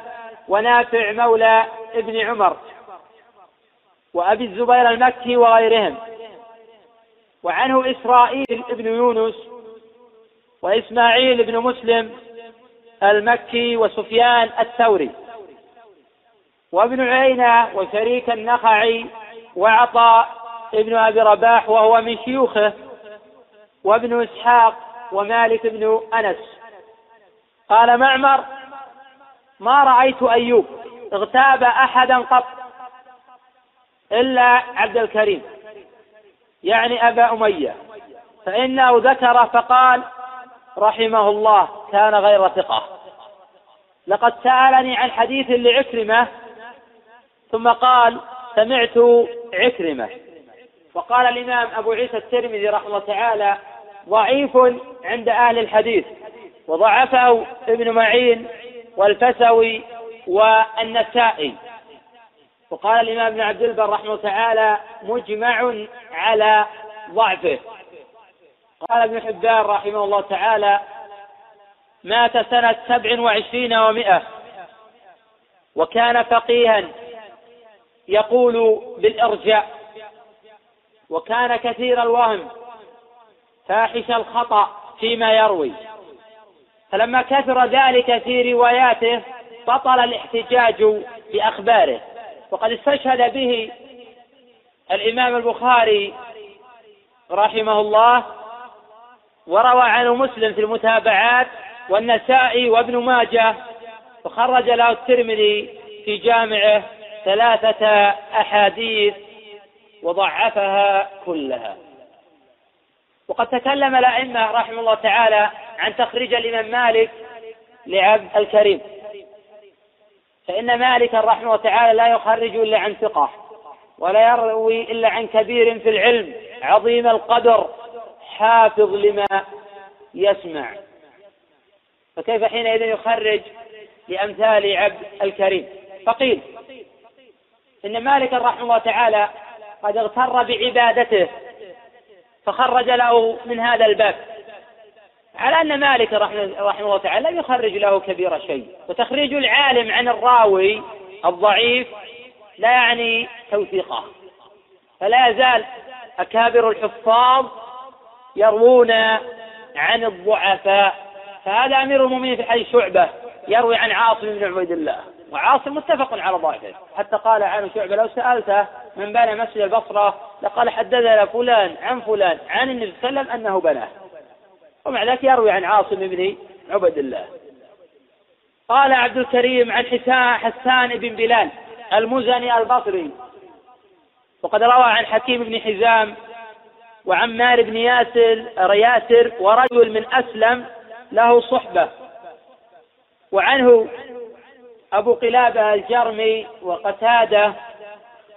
ونافع مولى ابن عمر وأبي الزبير المكي وغيرهم. وعنه إسرائيل بن يونس وإسماعيل بن مسلم المكي وسفيان الثوري. وابن عيينة وشريك النخعي وعطاء ابن أبي رباح وهو من شيوخه وابن إسحاق ومالك بن أنس. قال معمر ما رأيت أيوب اغتاب أحدا قط إلا عبد الكريم يعني أبا أمية. فإنه ذكر فقال رحمه الله كان غير ثقة. لقد سألني عن حديث لعكرمة ثم قال سمعت عكرمة. وقال الإمام أبو عيسى الترمذي رحمه الله تعالى ضعيف عند أهل الحديث وضعفه ابن معين والفسوي والنسائي. وقال الإمام ابن عبد البر رحمه الله تعالى مجمع على ضعفه. قال ابن حبان رحمه الله تعالى مات سنة سبع وعشرين ومائة وكان فقيها يقول بالإرجاء. وكان كثير الوهم فاحش الخطأ فيما يروي. فلما كثر ذلك في رواياته بطل الاحتجاج بأخباره. وقد استشهد به الإمام البخاري رحمه الله وروى عنه مسلم في المتابعات والنسائي وابن ماجه وخرج له الترمذي في جامعه ثلاثة أحاديث وضعفها كلها. وقد تكلم الأئمة رحمه الله تعالى عن تخريج الإمام مالك لعبد الكريم. فإن مالكا رحمه الله تعالى لا يخرج إلا عن ثقة ولا يروي إلا عن كبير في العلم عظيم القدر حافظ لما يسمع. فكيف حينئذ يخرج لأمثال عبد الكريم؟ فقيل إن مالك رحمه الله تعالى قد اغتر بعبادته فخرج له من هذا الباب. على أن مالك رحمه الله تعالى لم يخرج له كبير شيء. وتخريج العالم عن الراوي الضعيف لا يعني توثيقه. فلا يزال أكابر الحفاظ يروون عن الضعفاء. فهذا أمير المؤمنين في حديث شعبة يروي عن عاصم بن عبيد الله. وعاصم متفق على ضعفه. حتى قال عنه شعبة لو سألته من بنى مسجد البصرة لقال حدثنا فلان عن فلان عن النبي صلى الله عليه وسلم أنه بناه. ومع ذلك يروي عن عاصم بن عبد الله. قال عبد الكريم عن حسان بن بلال المزني البصري. وقد روى عن حكيم بن حزام وعمار بن ياسر رياسر ورجل من أسلم له صحبة. وعنه أبو قلابة الجرمي وقتادة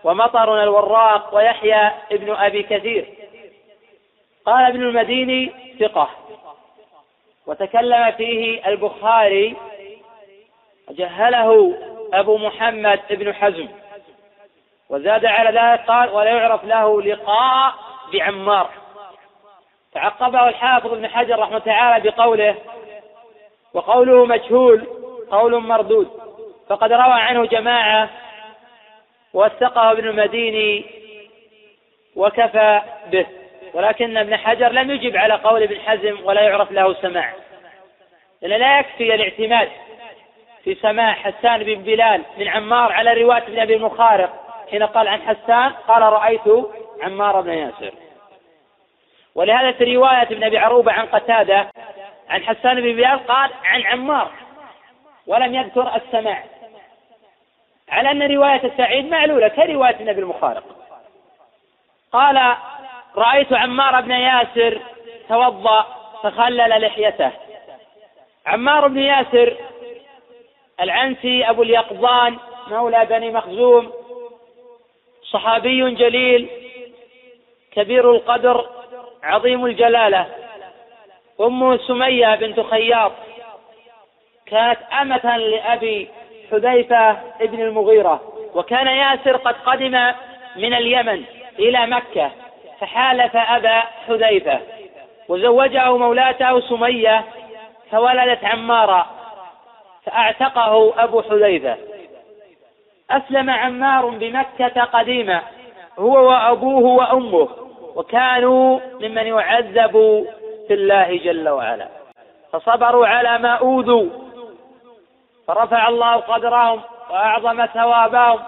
ومطر الوراق ويحيى ابن أبي كثير. قال ابن المديني ثقة. وتكلم فيه البخاري. جهله أبو محمد بن حزم. وزاد على ذلك قال ولا يعرف له لقاء بعمار تعقبه الحافظ ابن حجر رحمه تعالى بقوله. وقوله مجهول قول مردود. فقد روى عنه جماعة وثقه ابن المديني وكفى به. ولكن ابن حجر لم يجب على قول ابن حزم ولا يعرف له سماع. لأن لا يكفي الاعتماد في سماع حسان بن بلال من عمار على رواية ابن أبي المخارق حين قال عن حسان قال رأيت عمار بن ياسر. ولهذا في رواية ابن أبي عروبة عن قتادة عن حسان بن بلال قال عن عمار. ولم يذكر السماع. على أن رواية سعيد معلولة كرواية النبي المخارق قال رأيت عمار بن ياسر توضأ فخلل لحيته. عمار بن ياسر العنسي أبو اليقظان مولى بني مخزوم صحابي جليل كبير القدر عظيم الجلالة. أمه سمية بنت خياط كانت أمة لأبي حذيفة ابن المغيرة وكان ياسر قد قدم من اليمن إلى مكة فحالف أبا حذيفة وزوجه مولاته سمية فولدت عمارا فأعتقه أبو حذيفة. أسلم عمار بمكة قديما هو وأبوه وأمه وكانوا ممن يعذب في الله جل وعلا. فصبروا على ما أوذوا. فرفع الله قدرهم وأعظم ثوابهم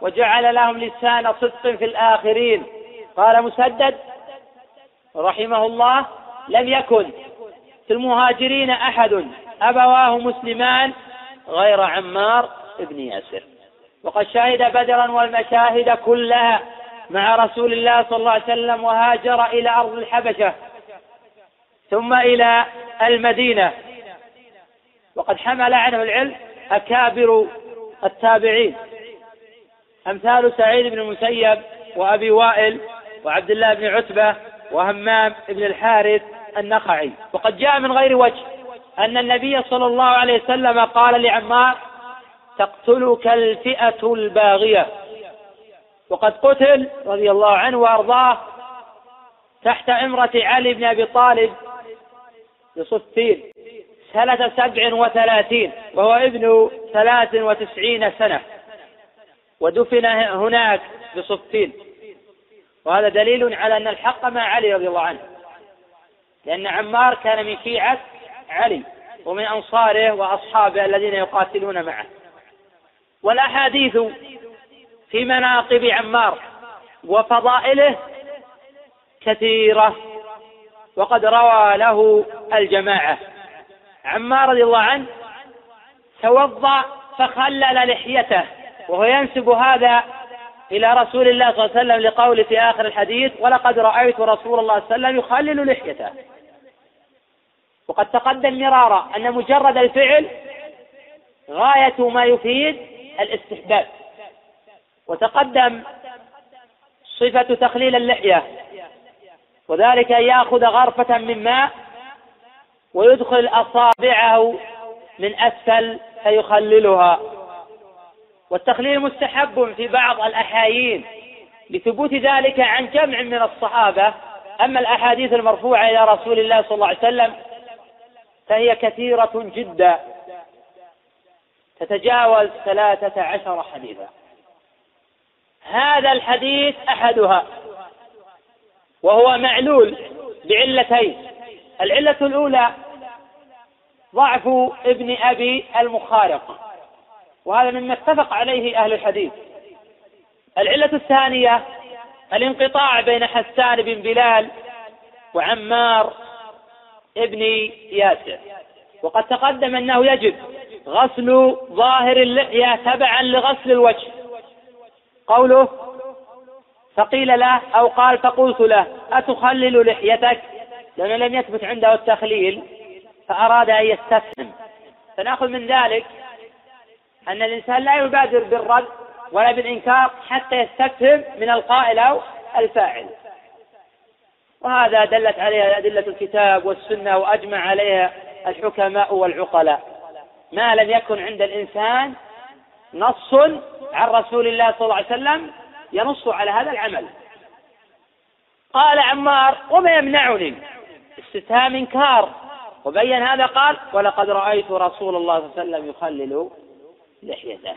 وجعل لهم لسان صدق في الآخرين. قال مسدد رحمه الله لم يكن في المهاجرين أحد أبواه مسلمان غير عمار بن ياسر. وقد شهد بدرا والمشاهد كلها مع رسول الله صلى الله عليه وسلم وهاجر إلى أرض الحبشة ثم إلى المدينة. وقد حمل عنه العلم أكابر التابعين. أمثال سعيد بن المسيب وأبي وائل وعبد الله بن عتبة وهمام بن الحارث النخعي. وقد جاء من غير وجه أن النبي صلى الله عليه وسلم قال لعمار تقتلك الفئة الباغية. وقد قتل رضي الله عنه وأرضاه تحت عمرة علي بن أبي طالب بصفين سنة سبع وثلاثين وهو ابن ثلاث وتسعين سنة. ودفن هناك بصفين. وهذا دليل على أن الحق مع علي رضي الله عنه. لأن عمار كان من شيعة علي ومن أنصاره وأصحابه الذين يقاتلون معه. والأحاديث في مناقب عمار وفضائله كثيرة وقد روى له الجماعة. عمار رضي الله عنه توضأ فخلل لحيته وهو ينسب هذا إلى رسول الله صلى الله عليه وسلم لقول في آخر الحديث ولقد رأيت رسول الله صلى الله عليه وسلم يخلل لحيته. وقد تقدم مرارا أن مجرد الفعل غاية ما يفيد الاستحباب. وتقدم صفة تخليل اللحية وذلك أن يأخذ غرفة من ماء ويدخل أصابعه من أسفل فيخللها. والتخليل مستحب في بعض الأحايين لثبوت ذلك عن جمع من الصحابة. أما الأحاديث المرفوعة إلى رسول الله صلى الله عليه وسلم فهي كثيرة جدا. تتجاوز ثلاثة عشر حديثا. هذا الحديث أحدها وهو معلول بعلتين. العلة الأولى ضعف ابن أبي المخارق وهذا مما اتفق عليه أهل الحديث. العلة الثانية الانقطاع بين حسان بن بلال وعمار ابن ياسر وقد تقدم أنه يجب غسل ظاهر اللحية تبعا لغسل الوجه. قوله فقيل له أو قال فقلت له أتخلل لحيتك؟ لأنه لم يثبت عنده التخليل فأراد أن يستفهم فنأخذ من ذلك أن الإنسان لا يبادر بالرد ولا بالإنكار حتى يستفهم من القائل أو الفاعل. وهذا دلت عليه أدلة الكتاب والسنة وأجمع عليها الحكماء والعقلاء. ما لم يكن عند الإنسان نص عن رسول الله صلى الله عليه وسلم ينص على هذا العمل. قال عمار وما يمنعني؟ استفهام انكار وبين هذا قال ولقد رأيت رسول الله صلى الله عليه وسلم يخلل لحيته.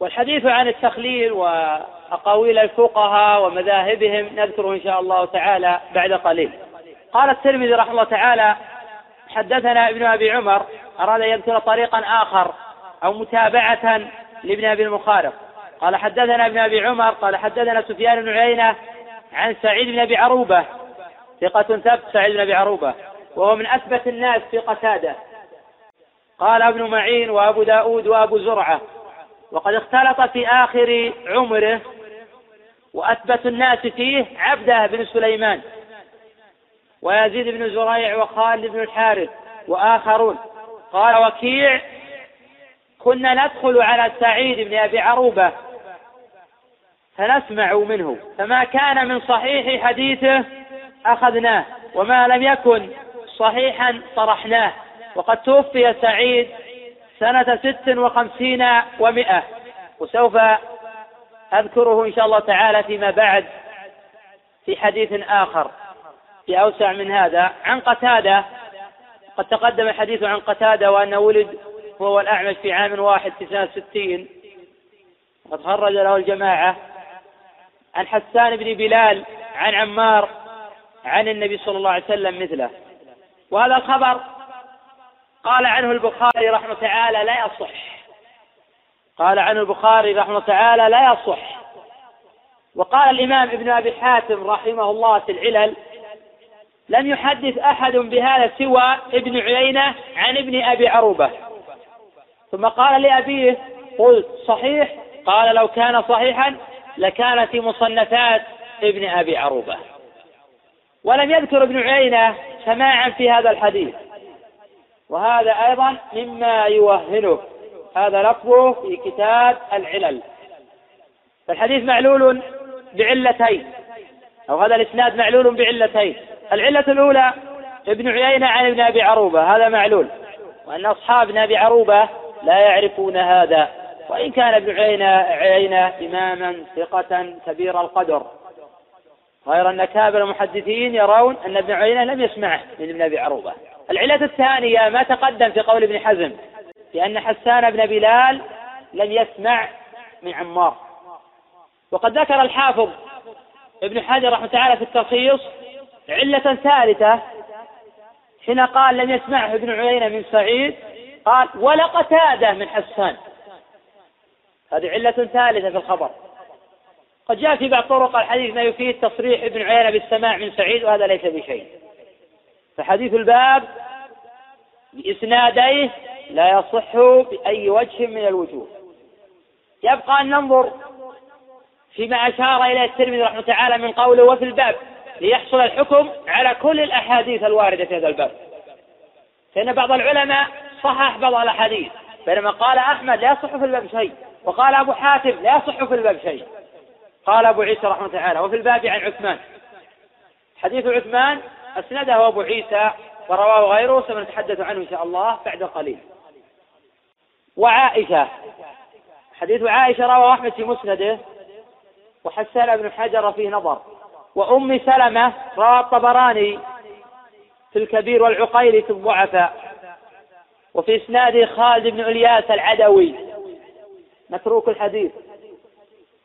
والحديث عن التخليل وأقاويل الفقهاء ومذاهبهم نذكره إن شاء الله تعالى بعد قليل. قال الترمذي رحمه الله تعالى حدثنا ابن أبي عمر أراد أن يذكر طريقا آخر أو متابعة لابن أبي المخارق. قال حدثنا ابن أبي عمر قال حدثنا سفيان بن عيينة عن سعيد بن أبي عروبة ثقة ثبت سعيد بن أبي عروبة. وهو من أثبت الناس في قتادة. قال ابن معين وأبو داود وأبو زرعة وقد اختلط في آخر عمره وأثبت الناس فيه عبده بن سليمان ويزيد بن زريع وخالد بن الحارث وآخرون. قال وكيع كنا ندخل على سعيد بن أبي عروبة فنسمع منه. فما كان من صحيح حديثه أخذناه وما لم يكن صحيحا طرحناه. وقد توفي سعيد سنة ست وخمسين ومائة وسوف أذكره إن شاء الله تعالى فيما بعد في حديث آخر في أوسع من هذا. عن قتادة قد تقدم الحديث عن قتادة وأنه ولد هو الأعمش في عام واحد في سنة ستين وقد خرج له الجماعة. عن حسان بن بلال عن عمار عن النبي صلى الله عليه وسلم مثله. وهذا الخبر قال عنه البخاري رحمه تعالى لا يصح. قال عنه البخاري رحمه تعالى لا يصح. وقال الإمام ابن أبي حاتم رحمه الله في العلل لم يحدث أحد بهذا سوى ابن عيينة عن ابن أبي عروبة. ثم قال لأبيه قلت صحيح؟ قال لو كان صحيحا لكان في مصنفات ابن أبي عروبة. ولم يذكر ابن عيينة سماعا في هذا الحديث. وهذا أيضا مما يوهنه. هذا لفظه في كتاب العلل. فالحديث معلول بعلتين. أو هذا الإسناد معلول بعلتين. العلة الأولى ابن عيينة عن ابن أبي عروبة. هذا معلول. وأن أصحاب أبي عروبة لا يعرفون هذا. وإن كان ابن عيينة عيينة إماما ثقة كبير القدر. غير أن كابر المحدثين يرون أن ابن عيينة لم يسمعه من ابن أبي عروبة. العلة الثانية ما تقدم في قول ابن حزم لأن حسان بن بلال لم يسمع من عمار. وقد ذكر الحافظ ابن حجر رحمه تعالى في التلخيص علة ثالثة حين قال لم يسمعه ابن عيينة من سعيد قال ولا قتادة من حسان. هذه علة ثالثة في الخبر. قد جاء في بعض طرق الحديث ما يفيد تصريح ابن عيينة بالسماع من سعيد وهذا ليس بشيء. فحديث الباب بإسناديه لا يصح بأي وجه من الوجوه. يبقى أن ننظر فيما أشار إليه الترمذي رحمه تعالى من قوله وفي الباب ليحصل الحكم على كل الأحاديث الواردة في هذا الباب. فإن بعض العلماء صحح بعض الأحاديث بينما قال أحمد لا يصح في الباب شيء وقال أبو حاتم لا يصح في الباب شيء. قال أبو عيسى رحمه تعالى وفي الباب عن عثمان. حديث عثمان أسنده أبو عيسى ورواه غيره سنتحدث عنه إن شاء الله بعد قليل. وعائشة حديث عائشة رواه أحمد في مسنده وحسن ابن حجر فيه نظر. وأم سلمة روى الطبراني في الكبير والعقيل في الضعفاء. وفي إسناده خالد بن إلياس العدوي. متروك الحديث.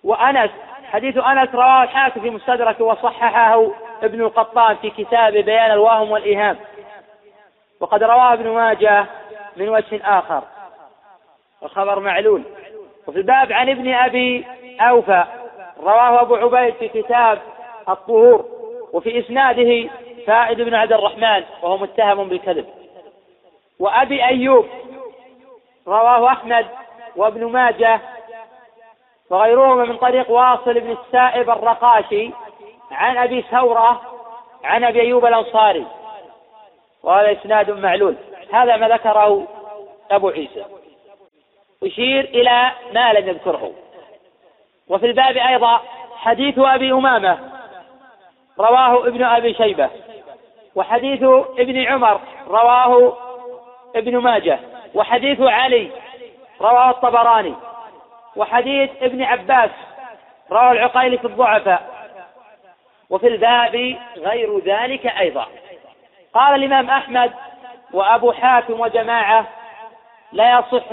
وأنس حديث أنس رواه الحاكم في مستدرك وصححه ابن القطان في كتاب بيان الوهم والإيهام. وقد رواه ابن ماجه من وجه آخر. الخبر معلول. وفي الباب عن ابن أبي أوفى رواه أبو عبيد في كتاب الطهور وفي إسناده فائد بن عبد الرحمن وهو متهم بالكذب. وأبي أيوب رواه أحمد وابن ماجه وغيرهما من طريق واصل بن السائب الرقاشي عن أبي ثورة عن أبي أيوب الأنصاري. وهذا إسناد معلول. هذا ما ذكره أبو عيسى. يشير إلى ما لم يذكره. وفي الباب أيضا حديث أبي أمامة رواه ابن أبي شيبة. وحديث ابن عمر رواه ابن ماجه. وحديث علي رواه الطبراني. وحديث ابن عباس رواه العقيلي في الضعفاء. وفي الباب غير ذلك أيضا. قال الإمام أحمد وأبو حاتم وجماعة لا يصح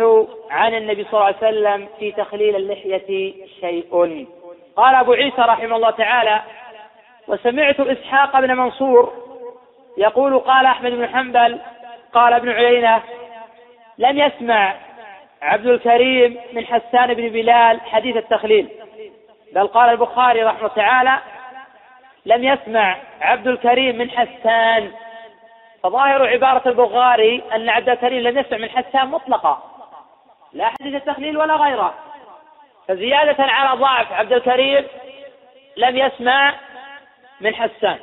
عن النبي صلى الله عليه وسلم في تخليل اللحية شيء. قال أبو عيسى رحمه الله تعالى وسمعت إسحاق بن منصور يقول قال أحمد بن حنبل قال ابن عيينة لم يسمع عبد الكريم من حسان بن بلال حديث التخليل. بل قال البخاري رحمه تعالى لم يسمع عبد الكريم من حسان. فظاهر عبارة البخاري أن عبد الكريم لم يسمع من حسان مطلقا. لا حديث التخليل ولا غيره. فزيادة على ضعف عبد الكريم لم يسمع من حسان.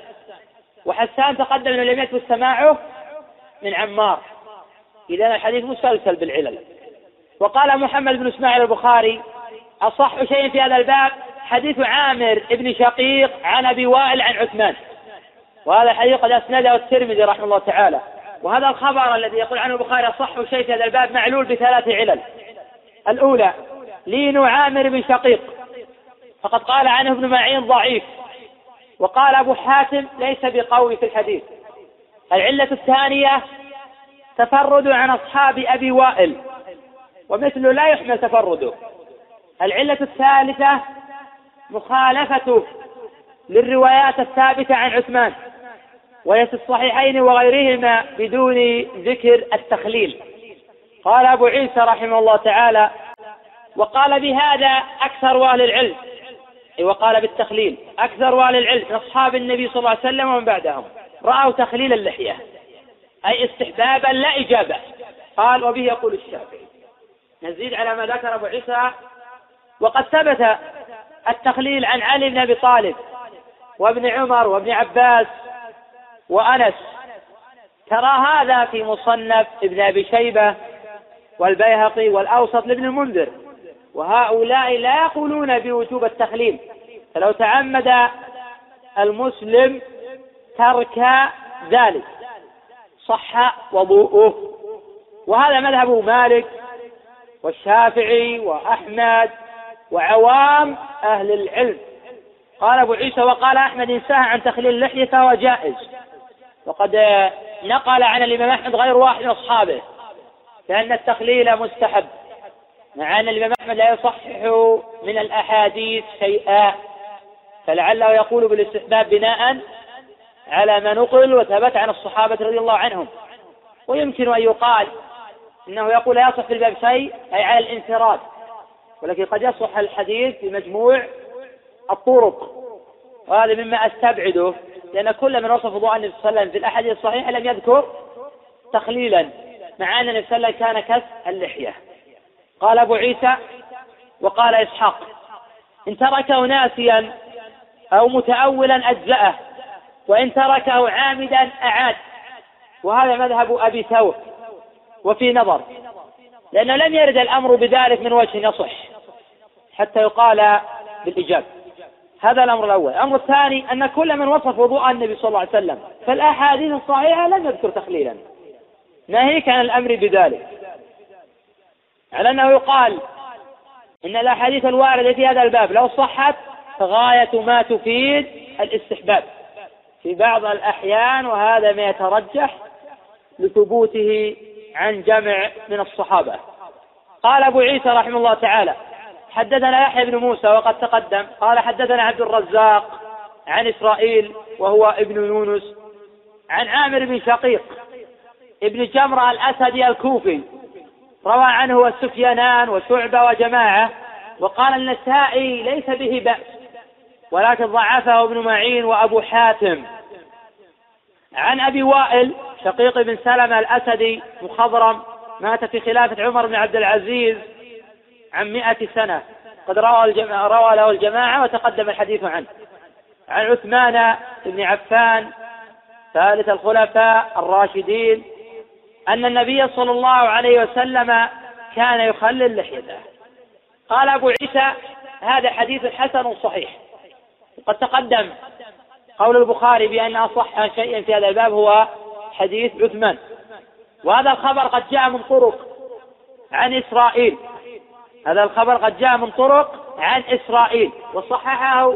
وحسان تقدم انه لم يثبت سماعه من عمار. اذا الحديث مسلسل بالعلل. وقال محمد بن إسماعيل البخاري أصح شيء في هذا الباب حديث عامر بن شقيق عن أبي وائل عن عثمان. وهذا الحديث قد أسنده الترمذي رحمه الله تعالى. وهذا الخبر الذي يقول عنه البخاري أصح شيء في هذا الباب معلول بثلاث علل. الأولى لين عامر بن شقيق. فقد قال عنه ابن معين ضعيف. وقال أبو حاتم ليس بقوي في الحديث. العلة الثانية تفرد عن أصحاب أبي وائل. ومثله لا يحمل تفرده. العلة الثالثة مخالفته للروايات الثابتة عن عثمان وهي في الصحيحين وغيرهما بدون ذكر التخليل. قال أبو عيسى رحمه الله تعالى وقال بهذا أكثر أهل العلم وقال بالتخليل أكثر أهل العلم من أصحاب النبي صلى الله عليه وسلم ومن بعدهم. رأوا تخليل اللحية أي استحبابا لا إجابة. قال وبه يقول الشافعي. نزيد على ما ذكر أبو عيسى. وقد ثبت التخليل عن علي بن أبي طالب وابن عمر وابن عباس وأنس. ترى هذا في مصنف ابن أبي شيبة والبيهقي والأوسط لابن المنذر. وهؤلاء لا يقولون بوجوب التخليل فلو تعمد المسلم ترك ذلك. صح وضوءه. وهذا مذهب مالك والشافعي وأحمد وعوام أهل العلم. قال أبو عيسى وقال أحمد إن سهى عن تخليل اللحية فهو جائز. وقد نقل عن الإمام أحمد غير واحد من أصحابه لأن التخليل مستحب مع أن الإمام أحمد لا يصحح من الأحاديث شيئا فلعله يقول بالاستحباب بناء على ما نقل وثبت عن الصحابة رضي الله عنهم. ويمكن أن يقال إنه يقول لا يصح في الباب شيء أي على الانفراد. ولكن قد يصح الحديث بمجموع الطرق. وهذا مما أستبعده لأن كل من وصف وضوء النبي صلى الله عليه وسلم في الأحاديث الصحيحة لم يذكر تخليلا مع أن النبي صلى الله عليه وسلم كان كف اللحية. قال أبو عيسى وقال إسحاق إن تركه ناسيا أو متأولا أجزأه وإن تركه عامدا أعاد. وهذا مذهب أبي ثور وفي نظر. لأنه لم يرد الأمر بذلك من وجه يصح حتى يقال بالإجابة هذا الأمر الأول. الأمر الثاني أن كل من وصف وضوء النبي صلى الله عليه وسلم فالأحاديث الصحيحة لم يذكر تخليلا. ناهيك عن الأمر بذلك؟ على أنه يقال إن الأحاديث الواردة في هذا الباب لو صحت فغاية ما تفيد الاستحباب. في بعض الأحيان وهذا ما يترجح لثبوته عن جمع من الصحابة. قال أبو عيسى رحمه الله تعالى حدثنا يحيى بن موسى وقد تقدم قال حدثنا عبد الرزاق عن إسرائيل وهو ابن يونس عن عامر بن شقيق ابن جمرة الأسدي الكوفي روى عنه السفيانان وشعبة وجماعة وقال النسائي ليس به بأس ولكن ضعفه ابن معين وأبو حاتم. عن أبي وائل شقيق بن سلمة الأسدي مخضرم مات في خلافة عمر بن عبد العزيز عن مئة سنة. قد روى, روى له الجماعة وتقدم الحديث عنه. عن عثمان بن عفان ثالث الخلفاء الراشدين أن النبي صلى الله عليه وسلم كان يخلل لحيته قال أبو عيسى هذا حديث حسن صحيح. وقد تقدم قول البخاري بأن أصح شيء في هذا الباب هو حديث عثمان. وهذا الخبر قد جاء من طرق عن إسرائيل. هذا الخبر قد جاء من طرق عن إسرائيل. وصححه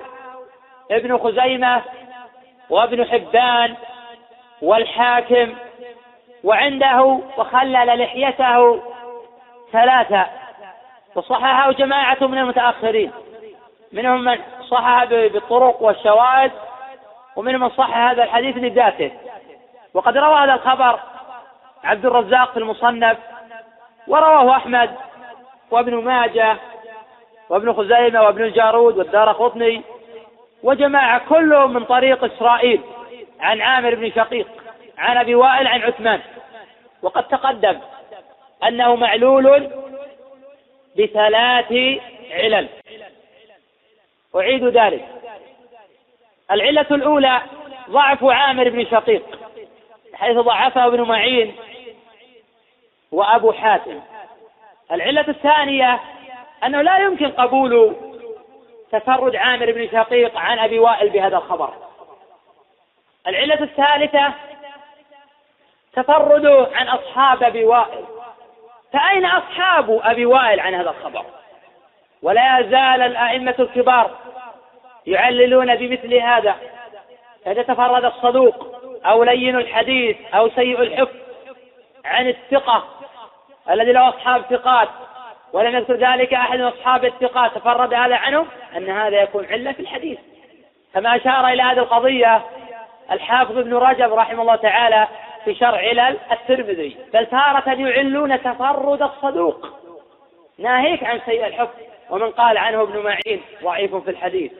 ابن خزيمة وابن حبان والحاكم. وعنده وخلل لحيته ثلاثة. وصححه جماعة من المتأخرين. منهم من صحح بالطرق والشواهد. ومنهم من صحح هذا الحديث لذاته. وقد روى هذا الخبر عبد الرزاق في المصنف ورواه أحمد وابن ماجه وابن خزيمة وابن الجارود والدار قطني وجماعة كلهم من طريق إسرائيل عن عامر بن شقيق عن أبي وائل عن عثمان. وقد تقدم أنه معلول بثلاث علل. أعيد ذلك. العلة الأولى ضعف عامر بن شقيق حيث ضعفه ابن معين وأبو حاتم. العلة الثانية أنه لا يمكن قبول تفرد عامر بن شقيق عن أبي وائل بهذا الخبر. العلة الثالثة تفرده عن أصحاب أبي وائل. فأين أصحاب أبي وائل عن هذا الخبر؟ ولا يزال الأئمة الكبار يعللون بمثل هذا. إذا تفرد الصدوق أو لين الحديث أو سيء الحفظ عن الثقة الذي له أصحاب ثقات. ولم يذكر ذلك أحد من أصحاب الثقات. تفرد هذا عنهم أن هذا يكون علة في الحديث. كما أشار إلى هذه القضية الحافظ ابن رجب رحمه الله تعالى في شرع علل الترمذي. بل تارة يعلون تفرد الصدوق. ناهيك عن سيء الحكم ومن قال عنه ابن معين ضعيف في الحديث.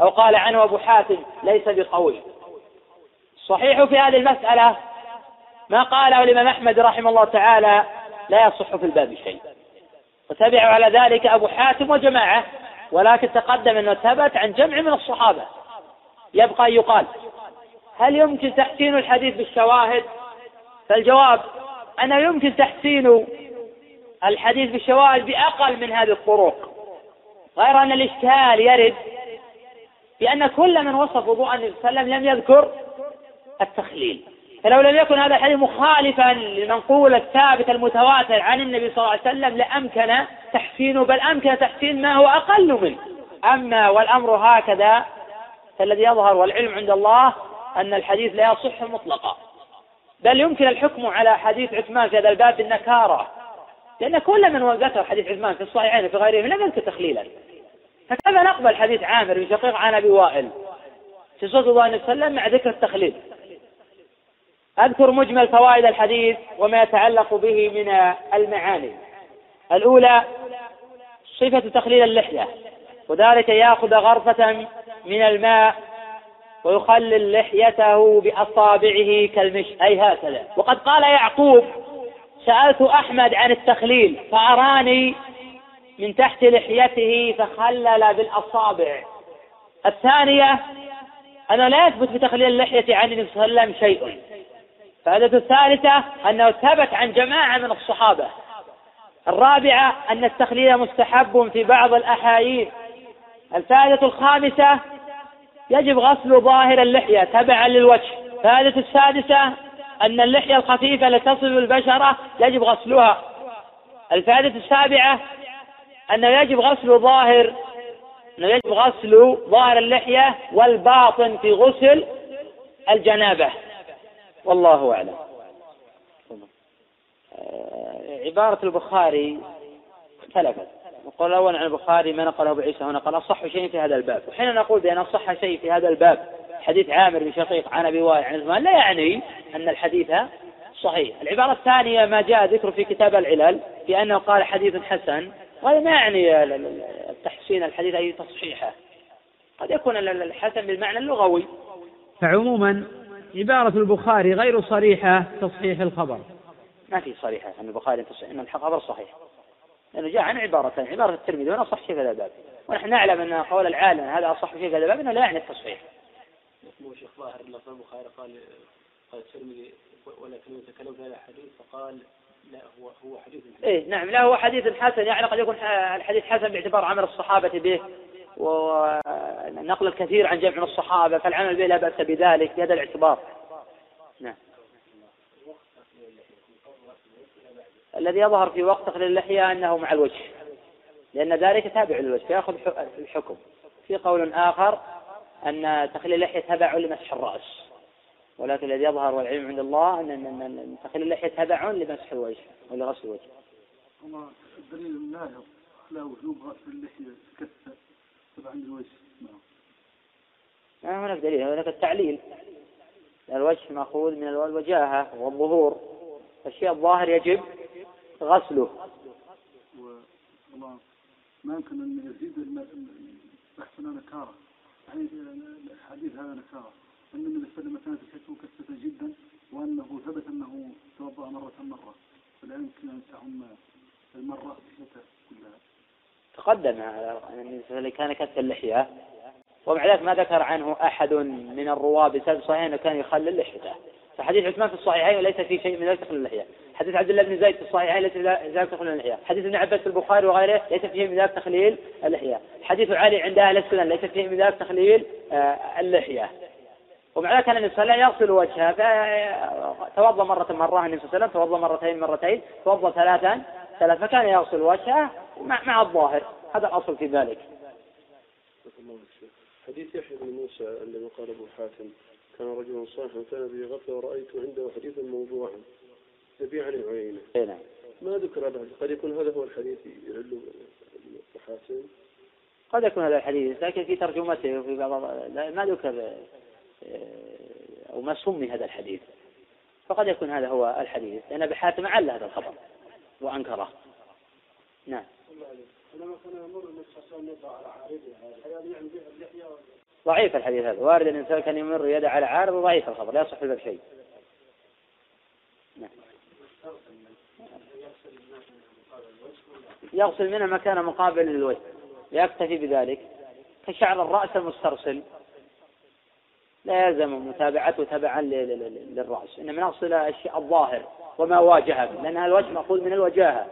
أو قال عنه أبو حاتم ليس بقوي صحيح في هذه المسألة ما قاله الإمام أحمد رحمه الله تعالى لا يصح في الباب شيء. وتبع على ذلك أبو حاتم وجماعة ولكن تقدم أنه ثبت عن جمع من الصحابة. يبقى أن يقال هل يمكن تحسين الحديث بالشواهد؟ فالجواب أنه يمكن تحسين الحديث بالشواهد بأقل من هذه الطرق. غير أن الإشكال يرد بأن كل من وصف وضوء النبي صلى الله عليه وسلم لم يذكر التخليل. فلو لم يكن هذا الحديث مخالفا للمنقول الثابت المتواتر عن النبي صلى الله عليه وسلم لأمكن تحسينه بل أمكن تحسين ما هو أقل منه. أما والأمر هكذا فالذي يظهر والعلم عند الله أن الحديث لا يصح مطلقا. بل يمكن الحكم على حديث عثمان في هذا الباب بالنكارة. لأن كل من ذكر حديث عثمان في الصحيحين في غيرهم لم يذكر تخليلا. فكيف نقبل حديث عامر بن شقيق عن أبي وائل؟ في صوت الله عليه وسلم مع ذكر التخليل. أذكر مجمل فوائد الحديث وما يتعلق به من المعاني. الأولى صفة تخليل اللحية وذلك يأخذ غرفة من الماء ويخلل لحيته بأصابعه كالمش أي هكذا. وقد قال يعقوب سألت أحمد عن التخليل فأراني من تحت لحيته فخلل بالأصابع. الثانية أنه لا يثبت بتخليل اللحية عن النبي صلى الله عليه وسلم شيء. الفائدة الثالثة أنه ثبت عن جماعة من الصحابة. الرابعة أن التخليل مستحب في بعض الأحايين الفائدة الخامسة يجب غسل ظاهر اللحية تبعا للوجه. الفائدة السادسة أن اللحية الخفيفة التي تصل البشرة يجب غسلها. الفائدة السابعة أنه يجب غسل ظاهر أنه يجب غسل ظاهر اللحية والباطن في غسل الجنابة. والله أعلم. آه، عبارة البخاري اختلفت. نقول الأول عن البخاري ما نقله أبو عيسى هنا قال أصح شيء في هذا الباب. وحين نقول بأن أصح شيء في هذا الباب حديث عامر بن شقيق عن أبي وائل عن عثمان لا يعني أن الحديث صحيح. العبارة الثانية ما جاء ذكر في كتاب العلل بأنه قال حديث حسن وهذا ما يعني التحسين الحديث أي تصحيحه. قد يكون الحسن بالمعنى اللغوي. فعموما عبارة البخاري غير صريحة تصحيح الخبر. ما في صريحة أن البخاري تصحيح أن الخبر صحيح. لأنه جاء عن عبارتين عبارة الترمذي وأنا أصح في هذا الباب ونحن نعلم أن قول العالم هذا أصح في هذا الباب أنه لا يعني التصحيح. مو شيخ ظاهر لفظ البخاري قال قال الترمذي ولكن في هذا الحديث فقال لا هو هو حديث إيه نعم لا هو حديث حسن. يعني قد يكون الحديث حسن باعتبار عمل الصحابة به ونقل الكثير عن جمع الصحابة فالعمل به لا بأس بذلك بهذا الاعتبار. نعم. الذي يظهر في وقت تخليل اللحية أنه مع الوجه لأن ذلك تابع للوجه فيأخذ الحكم في قول آخر أن تخليل اللحية تبع لمسح الرأس. ولكن الذي يظهر والعلم عند الله أن أن تخليل اللحية تبع لمسح الوجه ولغسل الوجه. الدليل الناهض على وجوب غسل اللحية كثة تبعا للوجه. نعم. ما هناك دليل هناك التعليل الوجه مأخوذ من الوجاهة والظهور الشيء الظاهر يجب غسله ما يمكن أن يزيد بحثنا نكارة يعني الحديث هذا نكارة أن النبي صلى الله عليه وسلم كانت الحيث مكثفة جدا وأنه ثبت أنه توضأ مرة مرة. فلا يمكن أن تعم المرة بحيث كلها. تقدم على النبي صلى الله عليه وسلم كان كث اللحية. ومع ذلك ما ذكر عنه أحد من الرواة بسبب صحيح أنه كان يخلل لحيته فحديث عثمان في الصحيحين وليس في شيء من ذلك تخلل اللحية. حديث عبد الله بن زيد في الصحيحين ليس ذلك تخليل اللحية. حديث ابن عباس في البخاري وغيره ليس فيه من ذلك تخليل اللحية. حديث علي عند أهل السنن ليس فيه من ذلك تخليل آه، اللحية. ومع ذلك كان النبي صلى الله عليه وسلم يغسل وجهه. فتوضا مرة مرة النبي صلى الله عليه وسلم توضأ مرتين مرتين توضأ ثلاثا ثلاث فكان يغسل وجهه مع, مع الظاهر. هذا الأصل في ذلك. حديث يحيى بن موسى عندما قال أبو حاتم كان رجلا صالحا كان به غفلة ورأيت عنده حديثا موضوعا. نبي عن العيينة اي نعم. ما ذكر هذا قد يكون هذا هو الحديث يعل محاسن قد يكون هذا الحديث لكن في ترجمته وفي بعض ما ذكر. أو ما سمي هذا الحديث. فقد يكون هذا هو الحديث. لأن أبي حاتم عل هذا الخبر وأنكره. نعم. ضعيف الحديث هذا. وارد الإنسان كان يمر يده على عارض ضعيف الخبر. لا يصح الباب شيء. نعم. يغسل منها مكان مقابل للوجه يكتفي بذلك. كشعر الرأس المسترسل. لا يلزم متابعته تبعا للرأس إنما نغسل الشيء الظاهر وما واجهك لأن الوجه مأخوذ من الوجاهة.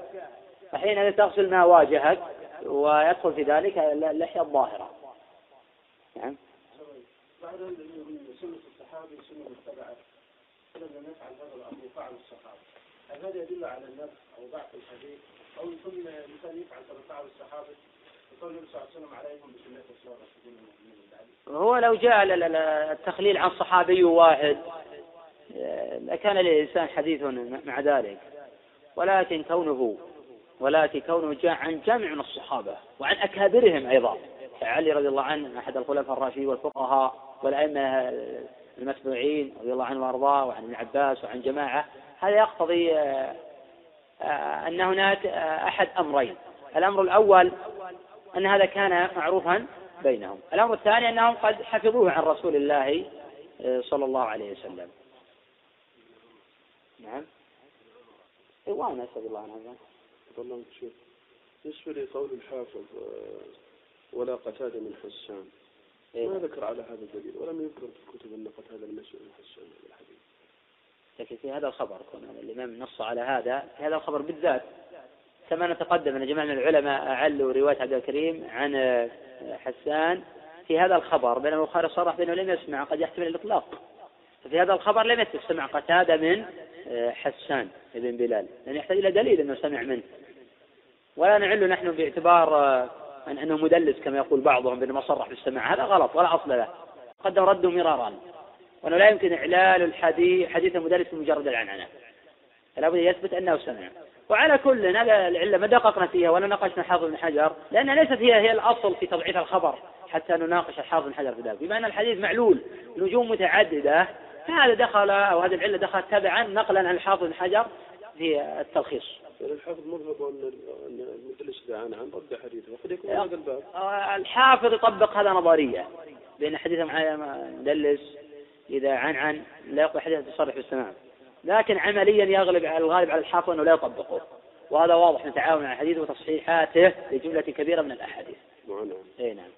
فحينئذ تغسل ما واجهك ويدخل في ذلك اللحية الظاهرة نعم. بعد سنة الصحابي سنة متبعة لم يفعل هذا الأمر وفعل الصحابة هل هذا يدل على النفس أو ضعف الحديث؟ أو يكون الإنسان يفعل كما فعل الصحابة هو لو جاء التخليل عن صحابي واحد لكان للإنسان حديث مع ذلك. ولكن كونه ولكن كونه جاء عن جمع من الصحابة وعن أكابرهم أيضا. علي رضي الله عنه أحد الخلفاء الراشدين والفقهاء والأئمة المتبوعين رضي الله عنه وأرضاه وعن ابن عباس وعن جماعة. هذا يقتضي آه، آه، أن هناك آه، أحد أمرين. الأمر الأول أن هذا كان معروفا بينهم. الأمر الثاني أنهم قد حفظوه عن رسول الله صلى الله عليه وسلم. نعم. وأنا اسال الله عن هذا والله شوف بالنسبة لقول الحافظ ولا قتادة من حسان. إيه؟ ما ذكر على هذا الدليل؟ ولم يذكر في الكتب أن قتادة من حسان الحديث لكن في هذا الخبر كون الإمام نص على هذا في هذا الخبر بالذات كما نتقدم أن جماعة من العلماء أعلوا رواية عبد الكريم عن حسان في هذا الخبر بين البخاري صرح بأنه لم يسمع قد يحتمل الإطلاق. ففي هذا الخبر لم يسمع قتادة من حسان بن بلال لأن يحتاج إلى دليل أنه سمع منه. ولا نعل نحن باعتبار أن أنه مدلس كما يقول بعضهم بأنه ما صرح بالسماع هذا غلط ولا أصل له. قد رده مرارا. وأنه لا يمكن إعلال الحديث حديث المدرس بمجرد العنعنة. فلا بد يثبت أنه سمع. وعلى كل هذا العلة ما دققنا فيها ولا ناقشنا حافظ بن حجر لأن ليست هي هي الأصل في تضعيف الخبر حتى نناقش الحافظ بن حجر في ذلك. بما أن الحديث معلول نجوم متعددة فهذا دخل أو هذه العلة دخلت تبعا نقلا عن الحافظ بن حجر في التلخيص. الحافظ مذهب أن المدلس عن عن رد حديثه. وقد يكون هذا الباب. الحافظ يطبق هذا نظرية بأن حديث مدلس إذا عن عن لا يقبل حديث تصرح بالسماع لكن عمليا يغلب على الغالب على الحافظ أنه لا يطبقه وهذا واضح من تعاون الحديث وتصحيحاته لجملة كبيرة من الأحاديث. نعم. إيه، نعم.